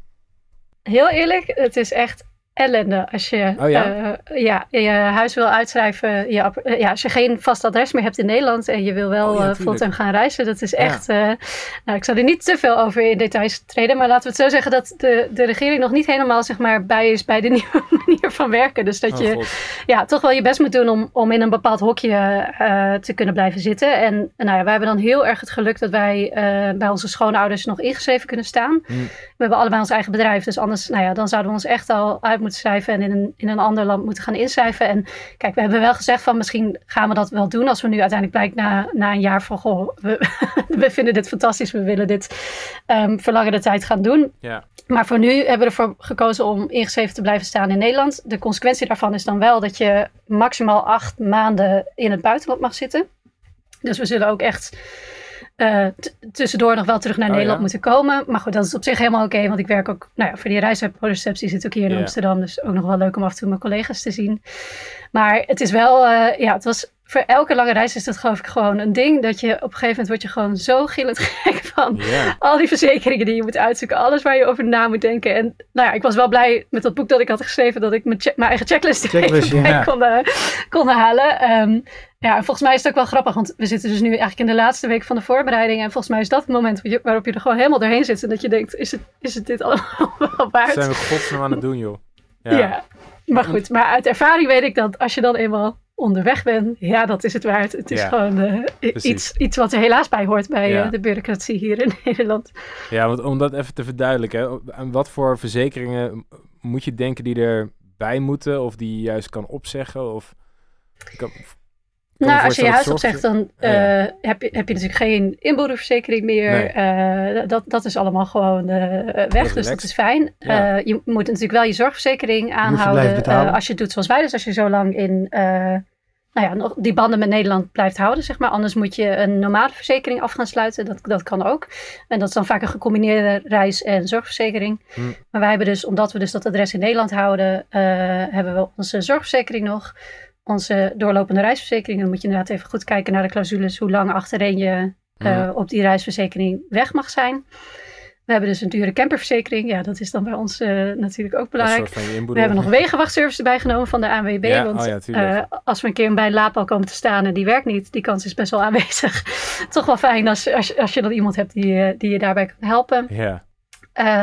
Heel eerlijk, het is echt ellende als je, oh ja? Uh, ja, je huis wil uitschrijven. Ja, uh, ja, als je geen vast adres meer hebt in Nederland en je wil wel oh, ja, uh, fulltime gaan reizen. Dat is echt. Ja. nou, ik zal er niet te veel over in details treden. Maar laten we het zo zeggen dat de, de regering nog niet helemaal zeg maar, bij is bij de [laughs] nieuwe manier van werken. Dus dat oh, je ja, toch wel je best moet doen om, om in een bepaald hokje te kunnen blijven zitten. En nou ja, wij hebben dan heel erg het geluk dat wij bij onze schoonouders nog ingeschreven kunnen staan. Mm. We hebben allebei ons eigen bedrijf. Dus anders, nou ja, dan zouden we ons echt al uit moeten schrijven en in een, in een ander land moeten gaan inschrijven. En kijk, we hebben wel gezegd van misschien gaan we dat wel doen als we nu uiteindelijk blijkt na, na een jaar van goh, we, [laughs] we vinden dit fantastisch, we willen dit um, voor langere tijd gaan doen. Ja. Maar voor nu hebben we ervoor gekozen om ingeschreven te blijven staan in Nederland. De consequentie daarvan is dan wel dat je maximaal acht maanden in het buitenland mag zitten. Dus we zullen ook echt uh, tussendoor nog wel terug naar oh, Nederland moeten komen. Maar goed, dat is op zich helemaal oké. want ik werk ook nou ja, voor die reisreceptie zit ook hier in Amsterdam. Dus ook nog wel leuk om af en toe mijn collega's te zien. Maar het is wel, uh, ja, het was voor elke lange reis is dat geloof ik gewoon een ding. Dat je op een gegeven moment word je gewoon zo gillend [laughs] gek van al die verzekeringen die je moet uitzoeken. Alles waar je over na moet denken. En nou ja, ik was wel blij met dat boek dat ik had geschreven. Dat ik mijn, mijn eigen checklist, checklist [laughs] ja. kon, uh, kon halen. Um, ja, en volgens mij is het ook wel grappig, want we zitten dus nu eigenlijk in de laatste week van de voorbereiding. En volgens mij is dat het moment waarop je er gewoon helemaal doorheen zit. En dat je denkt, is het, is het dit [laughs] allemaal wel waard? zijn we godsnaam aan het doen, joh. Ja. ja. maar goed. Maar uit ervaring weet ik dat als je dan eenmaal onderweg bent, ja, dat is het waard. Het is gewoon uh, iets, iets wat er helaas bij hoort bij ja. uh, de bureaucratie hier in [laughs] Nederland. Ja, want om dat even te verduidelijken, aan wat voor verzekeringen moet je denken die erbij moeten of die je juist kan opzeggen? Of... Nou, als je je huis opzegt, dan uh, heb, je, heb je natuurlijk geen inboedelverzekering meer. Nee. Uh, dat, dat is allemaal gewoon uh, weg, dus dat is fijn. Ja. je moet natuurlijk wel je zorgverzekering aanhouden je als je het doet zoals wij. Dus als je zo lang in nou ja, nog die banden met Nederland blijft houden, zeg maar. Anders moet je een normale verzekering af gaan sluiten. Dat, dat kan ook. En dat is dan vaak een gecombineerde reis- en zorgverzekering. Hm. Maar wij hebben dus, omdat we dus dat adres in Nederland houden, hebben we onze zorgverzekering nog onze doorlopende reisverzekering. Dan moet je inderdaad even goed kijken naar de clausules, hoe lang achtereen je uh, op die reisverzekering weg mag zijn. We hebben dus een dure camperverzekering. Ja, dat is dan bij ons uh, natuurlijk ook belangrijk. We hebben nog wegenwachtservice erbij genomen van de ANWB. Ja, want oh ja, uh, als we een keer bij een laadpaal komen te staan en die werkt niet, die kans is best wel aanwezig. [laughs] Toch wel fijn als, als, als je dan iemand hebt die, die je daarbij kan helpen. Ja.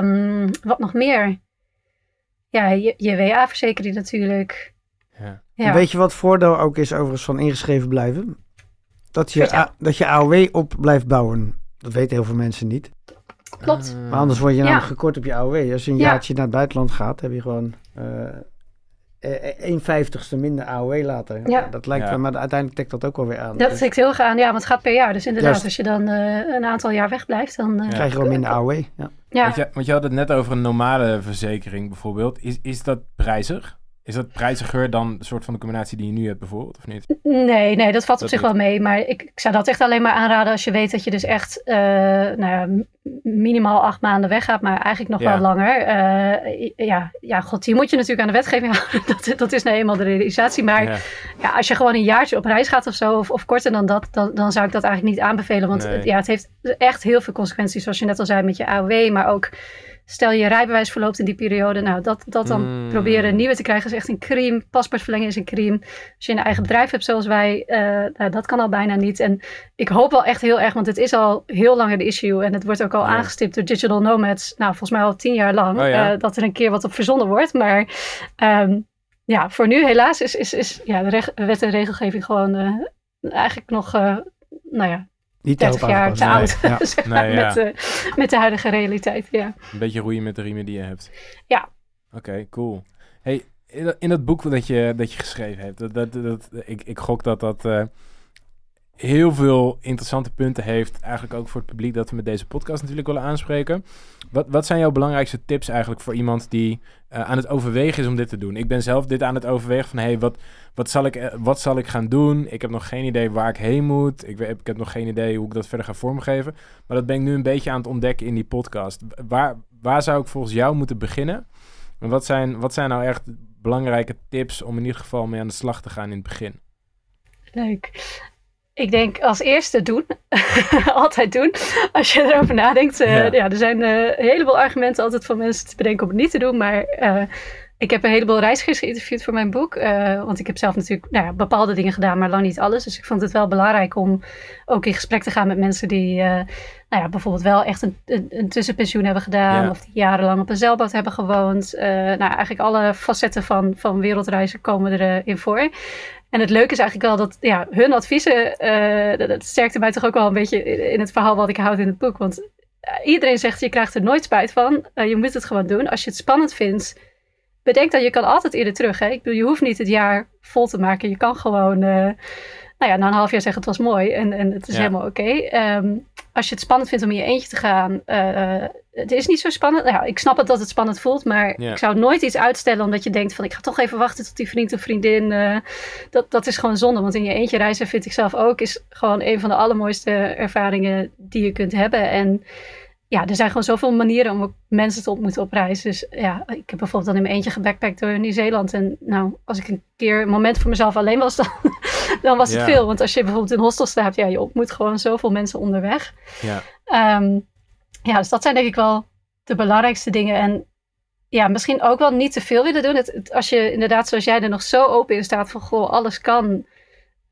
Um, wat nog meer? Ja, je, je WA-verzekering natuurlijk. Ja. Weet je wat voordeel ook is overigens van ingeschreven blijven? Dat je, dat je AOW op blijft bouwen. Dat weten heel veel mensen niet. Klopt. maar anders word je namelijk gekort op je AOW. Als je een jaartje naar het buitenland gaat, heb je gewoon uh, een vijftigste minder AOW later. Ja. Dat lijkt ja. maar uiteindelijk tikt dat ook wel weer aan. Dat dus. tikt heel erg aan, ja, want het gaat per jaar. Dus inderdaad, als je dan uh, een aantal jaar wegblijft, dan... Uh, krijg je wel minder AOW, ja. ja. Want, je, want je had het net over een normale verzekering bijvoorbeeld. Is, is dat prijzig? Is dat prijziger dan de soort van de combinatie die je nu hebt bijvoorbeeld, of niet? Nee, nee, dat valt op zich wel mee. Maar ik, ik, zou dat echt alleen maar aanraden als je weet dat je dus echt uh, nou ja, minimaal acht maanden weggaat, maar eigenlijk nog wel langer. Uh, ja, ja, god, hier moet je natuurlijk aan de wetgeving [laughs] houden. dat, dat is nou eenmaal de realisatie. Maar ja. ja. als je gewoon een jaartje op reis gaat of zo, of, of korter dan dat, dan, dan zou ik dat eigenlijk niet aanbevelen. Want nee. ja, het heeft echt heel veel consequenties, zoals je net al zei met je AOW, maar ook Stel je rijbewijs verloopt in die periode. Nou, dat, dat dan mm. proberen nieuwe te krijgen is echt een crime. Paspoort verlengen is een crime. Als je een eigen bedrijf hebt zoals wij, uh, nou, dat kan al bijna niet. En ik hoop wel echt heel erg, want het is al heel lang een issue. En het wordt ook al aangestipt door digital nomads. Nou, volgens mij al tien jaar lang. Oh, ja. uh, dat er een keer wat op verzonnen wordt. Maar um, ja, voor nu helaas is, is, is ja, de wet en regelgeving gewoon uh, eigenlijk nog, nou ja, niet 30 jaar te oud. Ja. [laughs] nee, met, de, met de huidige realiteit. Ja. Een beetje roeien met de riemen die je hebt. Ja. Oké, cool. Hey, in dat boek dat je, dat je geschreven hebt, dat, dat, dat, ik, ik gok dat dat uh, heel veel interessante punten heeft. Eigenlijk ook voor het publiek dat we met deze podcast natuurlijk willen aanspreken. Wat, wat zijn jouw belangrijkste tips eigenlijk voor iemand die uh, aan het overwegen is om dit te doen? Ik ben zelf dit aan het overwegen van, hey, wat, wat, zal ik, uh, wat zal ik gaan doen? Ik heb nog geen idee waar ik heen moet. Ik, ik heb nog geen idee hoe ik dat verder ga vormgeven. Maar dat ben ik nu een beetje aan het ontdekken in die podcast. Waar, waar zou ik volgens jou moeten beginnen? En wat zijn, wat zijn nou echt belangrijke tips om in ieder geval mee aan de slag te gaan in het begin? Leuk. Ik denk als eerste doen. [laughs] altijd doen. Als je erover nadenkt. Uh, ja. er zijn uh, een heleboel argumenten altijd van mensen te bedenken om het niet te doen. Maar uh, ik heb een heleboel reizigers geïnterviewd voor mijn boek. want ik heb zelf natuurlijk nou ja, bepaalde dingen gedaan, maar lang niet alles. Dus ik vond het wel belangrijk om ook in gesprek te gaan met mensen die nou ja, bijvoorbeeld wel echt een, een, een tussenpensioen hebben gedaan. Ja. Of die jarenlang op een zeilboot hebben gewoond. nou, eigenlijk alle facetten van, van wereldreizen komen erin voor. En het leuke is eigenlijk wel dat ja, hun adviezen, uh, dat sterkte mij toch ook wel een beetje in het verhaal wat ik houd in het boek. Want eh, iedereen zegt, je krijgt er nooit spijt van. Uh, je moet het gewoon doen. Als je het spannend vindt, bedenk dat je kan altijd eerder terug. Hè? Ik bedoel, je hoeft niet het jaar vol te maken. Je kan gewoon, nou ja, na een half jaar zeggen het was mooi en, en het is helemaal oké. Okay. Um, als je het spannend vindt om in je eentje te gaan, het is niet zo spannend. Nou, ik snap het dat het spannend voelt, maar ik zou nooit iets uitstellen omdat je denkt van ik ga toch even wachten tot die vriend of vriendin. Uh, dat, dat is gewoon zonde, want in je eentje reizen vind ik zelf ook is gewoon een van de allermooiste ervaringen die je kunt hebben. En ja, er zijn gewoon zoveel manieren om mensen te ontmoeten op reis. Dus ja, ik heb bijvoorbeeld dan in mijn eentje gebackpackt door Nieuw-Zeeland. En nou, als ik een keer een moment voor mezelf alleen was, [laughs] dan, dan was het veel. Want als je bijvoorbeeld in hostel staat, ja, je ontmoet gewoon zoveel mensen onderweg. Ja. Um, ja, dus dat zijn denk ik wel de belangrijkste dingen. En ja, misschien ook wel niet te veel willen doen. Het, als je inderdaad, zoals jij er nog zo open in staat van, goh, alles kan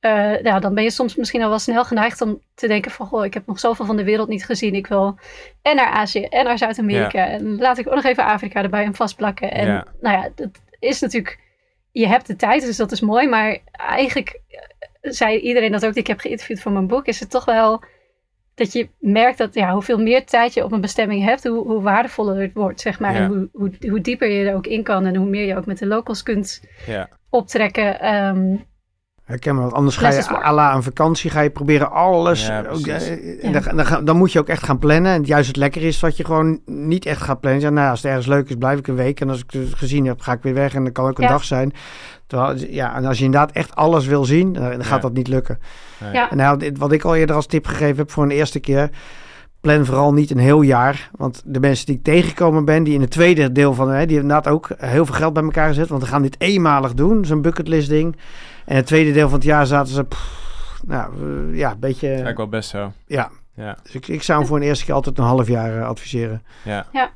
uh, ja, dan ben je soms misschien al wel snel geneigd om te denken van... Goh, ik heb nog zoveel van de wereld niet gezien. Ik wil en naar Azië en naar Zuid-Amerika. En laat ik ook nog even Afrika erbij hem vastplakken. En nou ja, dat is natuurlijk... Je hebt de tijd, dus dat is mooi. Maar eigenlijk eh, zei iedereen dat ook die ik heb geïnterviewd voor mijn boek... is het toch wel dat je merkt dat ja, hoeveel meer tijd je op een bestemming hebt... hoe, hoe waardevoller het wordt, zeg maar. En hoe, hoe, hoe, dieper je er ook in kan... en hoe meer je ook met de locals kunt optrekken... Um, herken me. Want anders ga je à la een vakantie, ga je proberen alles. Ja, ook, eh, en dan, dan, dan moet je ook echt gaan plannen. En juist het lekker is dat je gewoon niet echt gaat plannen. Zeg, nou, als het ergens leuk is, blijf ik een week. En als ik het gezien heb, ga ik weer weg. En dat kan ook een Ja. dag zijn. Terwijl, ja, en als je inderdaad echt alles wil zien, dan dan gaat Ja. dat niet lukken. Ja. En nou, wat ik al eerder als tip gegeven heb voor een eerste keer. Plan vooral niet een heel jaar. Want de mensen die ik tegengekomen ben, die in het tweede deel van... Hè, die hebben inderdaad ook heel veel geld bij elkaar gezet. Want we gaan dit eenmalig doen, zo'n bucketlist ding. En het tweede deel van het jaar zaten ze... pff, nou, eh, ja, een beetje... Lijkt wel best zo. Ja, Ja, dus ik, ik zou hem voor een eerste keer altijd een half jaar eh, adviseren. ja. Ja.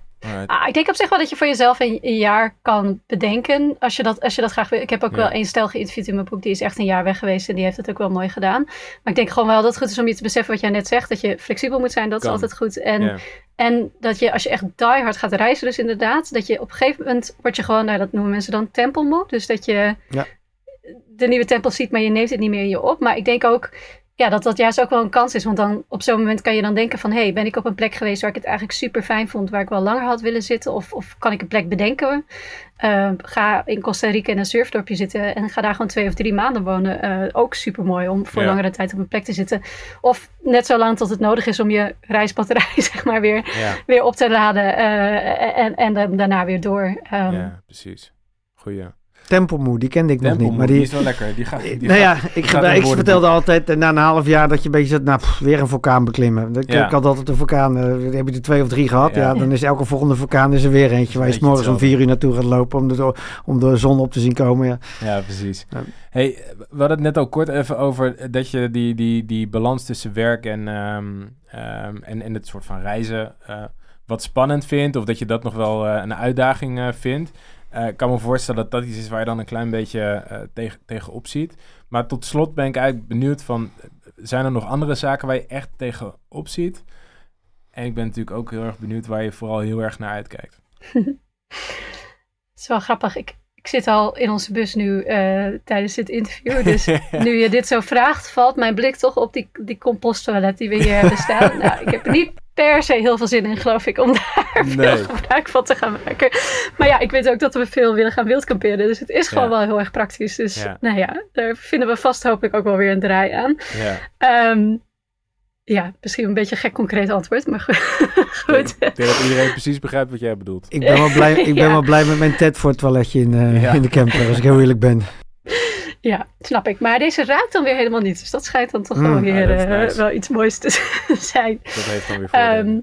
Ah, ik denk op zich wel dat je voor jezelf een, een jaar kan bedenken. Als je dat, als je dat graag wil. Ik heb ook Ja. wel één stel geïnterviewd in mijn boek. Die is echt een jaar weg geweest. En die heeft het ook wel mooi gedaan. Maar ik denk gewoon wel dat het goed is om je te beseffen wat jij net zegt. Dat je flexibel moet zijn. Dat Kan. is altijd goed. En, Ja. en dat je als je echt die hard gaat reizen. Dus inderdaad. Dat je op een gegeven moment word je gewoon. Nou, dat noemen mensen dan tempelmoe. Dus dat je Ja. de nieuwe tempel ziet. Maar je neemt het niet meer in je op. Maar ik denk ook ja, dat dat juist ook wel een kans is. Want dan op zo'n moment kan je dan denken van... hé, hey, ben ik op een plek geweest waar ik het eigenlijk super fijn vond... waar ik wel langer had willen zitten? Of, of kan ik een plek bedenken? Eh, ga in Costa Rica in een surfdorpje zitten... en ga daar gewoon twee of drie maanden wonen. Eh, ook super mooi om voor Ja. langere tijd op een plek te zitten. Of net zo lang tot het nodig is om je reisbatterij [laughs] zeg maar weer, Ja. weer op te laden... eh, en, en daarna weer door. Ehm, ja, precies. Goeie. Tempelmoe, die kende ik nog niet. Maar die die, is wel lekker. Die gaat, die nou gaat- ja, ik, gaat ik vertelde altijd eh, na een half jaar dat je een beetje zegt, nou, pff, weer een vulkaan beklimmen. Ik, Ja. ik had altijd een vulkaan, eh, heb je er twee of drie gehad. Ja. Ja. dan is elke volgende vulkaan is er weer eentje waar je Beetje s'morgens om vier uur naartoe gaat lopen om de, om de zon op te zien komen. Ja. Ja, precies. Hey, we hadden het net al kort even over dat je die, die, die balans tussen werk en, ehm, ehm, en, en het soort van reizen eh, wat spannend vindt. Of dat je dat nog wel eh, een uitdaging eh, vindt. Eh, ik kan me voorstellen dat dat iets is waar je dan een klein beetje eh, tegen, tegenop ziet. Maar tot slot ben ik eigenlijk benieuwd van... Zijn er nog andere zaken waar je echt tegenop ziet? En ik ben natuurlijk ook heel erg benieuwd waar je vooral heel erg naar uitkijkt. [laughs] Het is wel grappig. Ik, ik zit al in onze bus nu eh, tijdens dit interview. Dus [laughs] nu je dit zo vraagt, valt mijn blik toch op die, die composttoilet die we hier hebben staan. [laughs] nou, ik heb er niet per se heel veel zin in, geloof ik, om daar [laughs] Nee. veel gebruik van te gaan maken. Maar ja, ik weet ook dat we veel willen gaan wildkamperen. Dus het is gewoon Ja. wel heel erg praktisch. Dus Ja. nou ja, daar vinden we vast hopelijk ook wel weer een draai aan. ja. Ehm, ja, misschien een beetje een gek concreet antwoord, maar [laughs] goed. Ik denk dat iedereen precies begrijpt wat jij bedoelt. Ik ben wel blij, ik ben [laughs] Ja. wel blij met mijn ted voor het toiletje in, eh, Ja. in de camper, als ik heel eerlijk ben. Ja, snap ik. Maar deze ruikt dan weer helemaal niet. Dus dat schijnt dan toch Mm. wel weer Ah, eh, nice. wel iets moois te [laughs] zijn. Dat heeft dan weer. Ehm,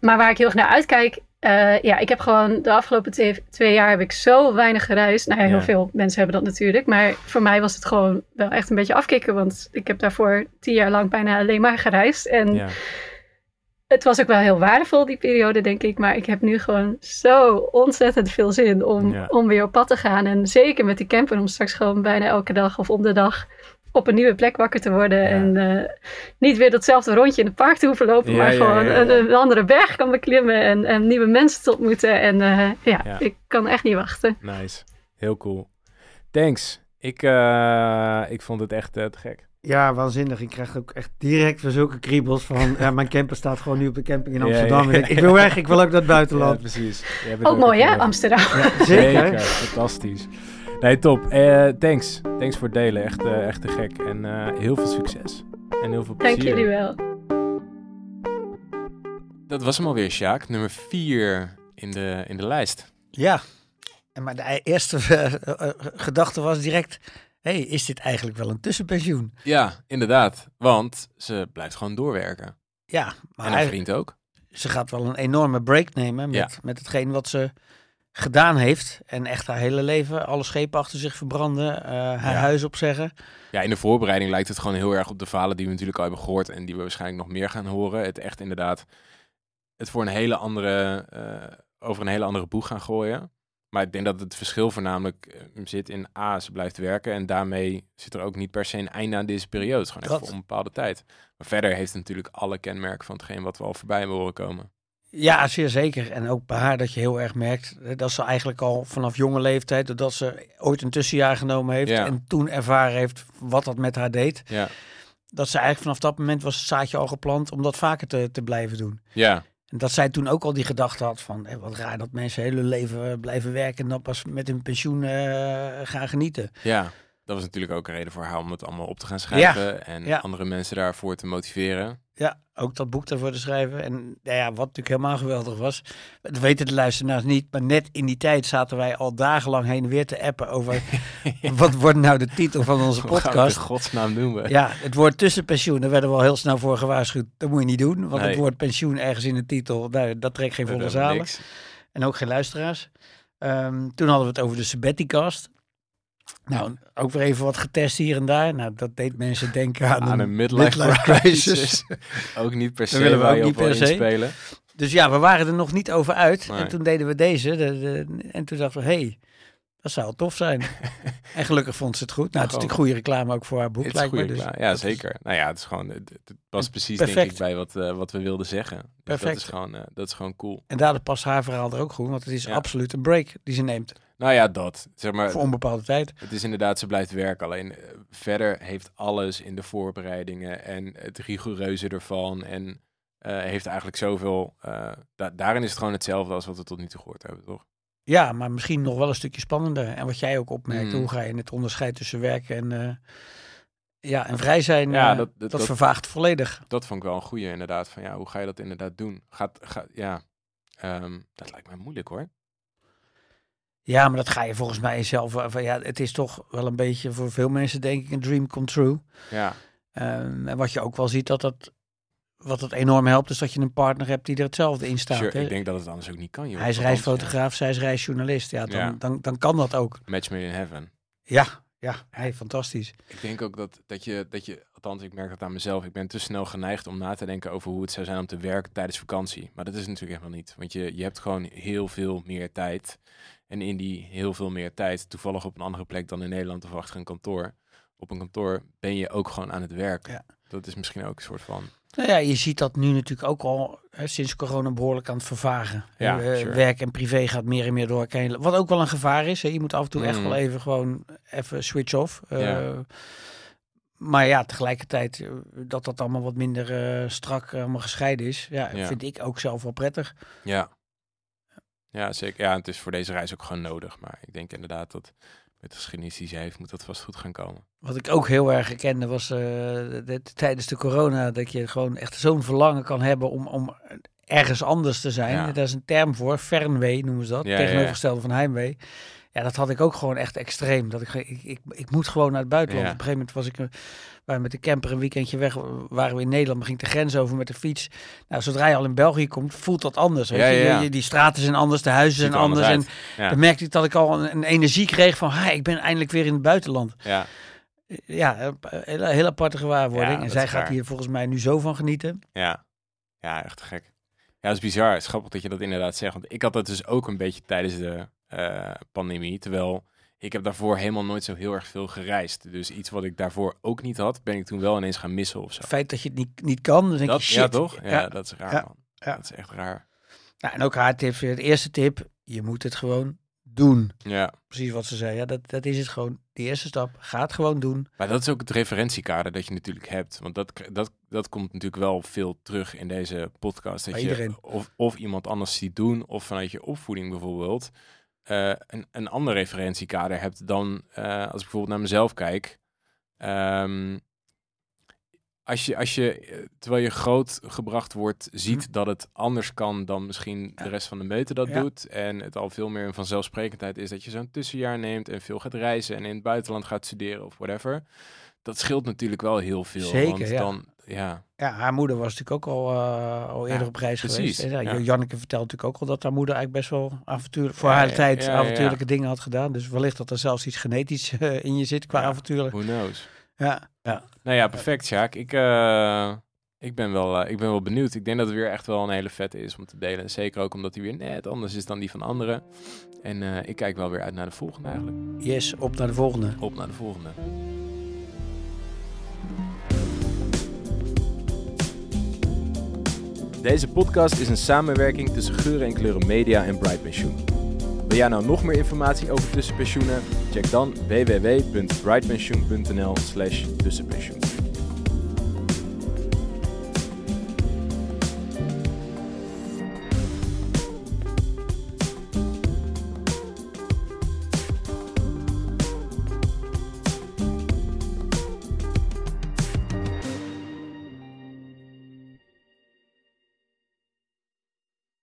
maar waar ik heel erg naar uitkijk. Eh, ja, ik heb gewoon de afgelopen twee, twee jaar heb ik zo weinig gereisd. Nou ja, heel Ja. veel mensen hebben dat natuurlijk. Maar voor mij was het gewoon wel echt een beetje afkicken. Want ik heb daarvoor tien jaar lang bijna alleen maar gereisd. En ja. het was ook wel heel waardevol, die periode, denk ik. Maar ik heb nu gewoon zo ontzettend veel zin om, Ja. om weer op pad te gaan. En zeker met die camper, om straks gewoon bijna elke dag of om de dag op een nieuwe plek wakker te worden. Ja. En eh, niet weer datzelfde rondje in het park te hoeven lopen, Ja, maar ja, gewoon ja, ja. Een, een andere berg kan beklimmen en, en nieuwe mensen te ontmoeten. En eh, ja, Ja. ik kan echt niet wachten. Nice. Heel cool. Thanks. Ik, eh, ik vond het echt te gek. Ja, waanzinnig. Ik krijg ook echt direct weer zulke kriebels van... Ja, mijn camper staat gewoon nu op de camping in Ja, Amsterdam. ja, ik, ik wil weg, ik wil ook naar het [laughs] Ja, buitenland. precies. Ook mooi, hè, Amsterdam. Ja, Zeker. zeker. Fantastisch. Nee, top. Eh, thanks. Thanks voor het delen. Echt, eh, echt te gek. En eh, heel veel succes. En heel veel plezier. Dank jullie wel. Dat was hem alweer, Sjaak. Nummer 4 in de, in de lijst. Ja. En maar de eerste eh, eh, gedachte was direct... hey, is dit eigenlijk wel een tussenpensioen? Ja, inderdaad. Want ze blijft gewoon doorwerken. Ja, maar en eigenlijk- vriend ook. ze gaat wel een enorme break nemen met, Ja. met hetgeen wat ze gedaan heeft. En echt haar hele leven, alle schepen achter zich verbranden, eh, haar Ja. huis opzeggen. Ja, in de voorbereiding lijkt het gewoon heel erg op de verhalen die we natuurlijk al hebben gehoord en die we waarschijnlijk nog meer gaan horen. Het echt inderdaad, het voor een hele andere, eh, over een hele andere boeg gaan gooien. Maar ik denk dat het verschil voornamelijk eh, zit in A, ze blijft werken en daarmee zit er ook niet per se een einde aan deze periode. Het is gewoon echt Dat. voor een bepaalde tijd. Maar verder heeft het natuurlijk alle kenmerken van hetgeen wat we al voorbij hebben horen komen. Ja, zeer zeker. En ook bij haar dat je heel erg merkt dat ze eigenlijk al vanaf jonge leeftijd, doordat ze ooit een tussenjaar genomen heeft Ja. en toen ervaren heeft wat dat met haar deed, Ja, dat ze eigenlijk vanaf dat moment was het zaadje al geplant om dat vaker te, te blijven doen. ja, En dat zij toen ook al die gedachte had van, hé, wat raar dat mensen hun leven eh, blijven werken en dan pas met hun pensioen eh, gaan genieten. ja. dat was natuurlijk ook een reden voor haar om het allemaal op te gaan schrijven. en andere mensen daarvoor te motiveren. Ja, ook dat boek daarvoor te schrijven. En nou ja, wat natuurlijk helemaal geweldig was, dat weten de luisteraars niet, maar net in die tijd zaten wij al dagenlang heen en weer te appen over [laughs] wat wordt nou de titel van onze [laughs] podcast. in godsnaam doen we? Ja, het woord tussenpensioen, daar werden we al heel snel voor gewaarschuwd. Dat moet je niet doen, want het woord pensioen ergens in de titel, nou, dat trekt geen volle zalen. En ook geen luisteraars. Ehm, toen hadden we het over de Sabbaticast. Nou, ook weer even wat getest hier en daar. Nou, dat deed mensen denken aan, aan een, midlife, crisis. [laughs] ook niet per se willen we ook niet per se. spelen. Dus ja, we waren er nog niet over uit. En toen deden we deze. De, de, en toen dachten we, hey, dat zou tof zijn. [laughs] en gelukkig vond ze het goed. Nou, het is natuurlijk goede reclame ook voor haar boek, lijkt me. Dus ja, zeker. Nou ja, het is gewoon, het, past precies denk ik bij wat, uh, wat we wilden zeggen. Dus Perfect. Dat is, gewoon, uh, dat is gewoon cool. En daardoor past haar verhaal er ook goed, want het is absoluut een break die ze neemt. Nou ja, dat. Zeg maar, Voor onbepaalde tijd. Het is inderdaad, ze blijft werken. Alleen uh, verder heeft alles in de voorbereidingen en het rigoureuze ervan. En uh, heeft eigenlijk zoveel. Uh, da daarin is het gewoon hetzelfde als wat we tot nu toe gehoord hebben, toch? Ja, maar misschien nog wel een stukje spannender. En wat jij ook opmerkt, mm. hoe ga je het onderscheid tussen werken en, ja, en vrij zijn? Ja, dat, dat, dat, vervaagt volledig. Dat vond ik wel een goede inderdaad. Van ja, hoe ga je dat inderdaad doen? Gaat, gaat, ja, um, dat lijkt mij moeilijk hoor. Ja, maar dat ga je volgens mij zelf. Van, ja, het is toch wel een beetje voor veel mensen, denk ik, een dream come true. Ja. Um, en wat je ook wel ziet, dat dat. Wat het enorm helpt, is dat je een partner hebt die er hetzelfde in staat. Sure, ik denk dat het anders ook niet kan. Joh. Hij is reisfotograaf, zij is reisjournalist. Ja, dan, Dan, dan kan dat ook. Match made in heaven. Ja, ja, hey, fantastisch. Ik denk ook dat, dat, je, dat je, althans ik merk dat aan mezelf, ik ben te snel geneigd om na te denken over hoe het zou zijn om te werken tijdens vakantie. Maar dat is natuurlijk helemaal niet, want je, je hebt gewoon heel veel meer tijd. En in die heel veel meer tijd, toevallig op een andere plek dan in Nederland of achter een kantoor. Op een kantoor ben je ook gewoon aan het werk. Ja. Dat is misschien ook een soort van. Nou ja, je ziet dat nu natuurlijk ook al hè, sinds corona behoorlijk aan het vervagen. Ja, uh, Werk en privé gaat meer en meer door elkaar. Wat ook wel een gevaar is. Hè. Je moet af en toe echt mm. wel even gewoon even switch off. Uh, Maar ja, tegelijkertijd eh, dat dat allemaal wat minder uh, strak allemaal gescheiden is. Ja, ja, vind ik ook zelf wel prettig. Ja. Ja, zeker. Ja, het is voor deze reis ook gewoon nodig. Maar ik denk inderdaad dat met de geschiedenis die ze heeft, moet dat vast goed gaan komen. Wat ik ook heel erg herkende was uh, tijdens de corona, dat je gewoon echt zo'n verlangen kan hebben om, om ergens anders te zijn. Ja. Daar is een term voor, fernwee noemen ze dat, ja, tegenovergestelde van heimwee. Ja, dat had ik ook gewoon echt extreem. Dat ik, ik, ik, ik moet gewoon naar het buitenland. Op een gegeven moment was ik waar met de camper een weekendje weg waren we in Nederland, maar ging de grens over met de fiets. Nou, zodra je al in België komt, voelt dat anders. Ja, je, die straten zijn anders, de huizen zijn anders. En dan merkte ik dat ik al een, een energie kreeg van, ha, ik ben eindelijk weer in het buitenland. Ja. Ja, een hele, hele aparte gewaarwording. en zij gaat hier volgens mij nu zo van genieten. Ja, ja echt gek. Ja, dat is bizar. Het is grappig dat je dat inderdaad zegt. Want ik had dat dus ook een beetje tijdens de uh, pandemie. Terwijl ik heb daarvoor helemaal nooit zo heel erg veel gereisd. Dus iets wat ik daarvoor ook niet had, ben ik toen wel ineens gaan missen of zo. Het feit dat je het niet, niet kan, dan denk dat, je shit. Ja, toch? Ja, dat is raar, man. Ja. Dat is echt raar. Nou, en ook haar tip, de eerste tip, je moet het gewoon doen. Ja. Precies wat ze zei. Ja, dat, dat is het gewoon. De eerste stap, ga het gewoon doen. Maar dat is ook het referentiekader dat je natuurlijk hebt. Want dat, dat, dat komt natuurlijk wel veel terug in deze podcast. Dat je of, of iemand anders ziet doen, of vanuit je opvoeding bijvoorbeeld uh, een, een ander referentiekader hebt dan uh, als ik bijvoorbeeld naar mezelf kijk. Um, als je, als je, eh, terwijl je groot gebracht wordt, ziet hm. dat het anders kan dan misschien de rest van de meute dat doet. En het al veel meer een vanzelfsprekendheid is dat je zo'n tussenjaar neemt en veel gaat reizen en in het buitenland gaat studeren of whatever. Dat scheelt natuurlijk wel heel veel. Zeker, want ja. dan ja. Ja, haar moeder was natuurlijk ook al, uh, al eerder op reis geweest. Ja, ja. Janneke vertelt natuurlijk ook al dat haar moeder eigenlijk best wel avontuur, voor haar tijd avontuurlijke dingen had gedaan. Dus wellicht dat er zelfs iets genetisch uh, in je zit qua avonturen. Who knows? Ja, ja. Nou ja, perfect, Sjaak. Ik, uh, ik, ben wel, ik ben wel benieuwd. Ik denk dat het weer echt wel een hele vette is om te delen. Zeker ook omdat hij weer net anders is dan die van anderen. En ik kijk wel weer uit naar de volgende eigenlijk. Yes, op naar de volgende. Op naar de volgende. Deze podcast is een samenwerking tussen Geuren en Kleuren Media en Bright Pensioen. Wil jij nou nog meer informatie over tussenpensioenen? Check dan www.brightpensioen.nl slash.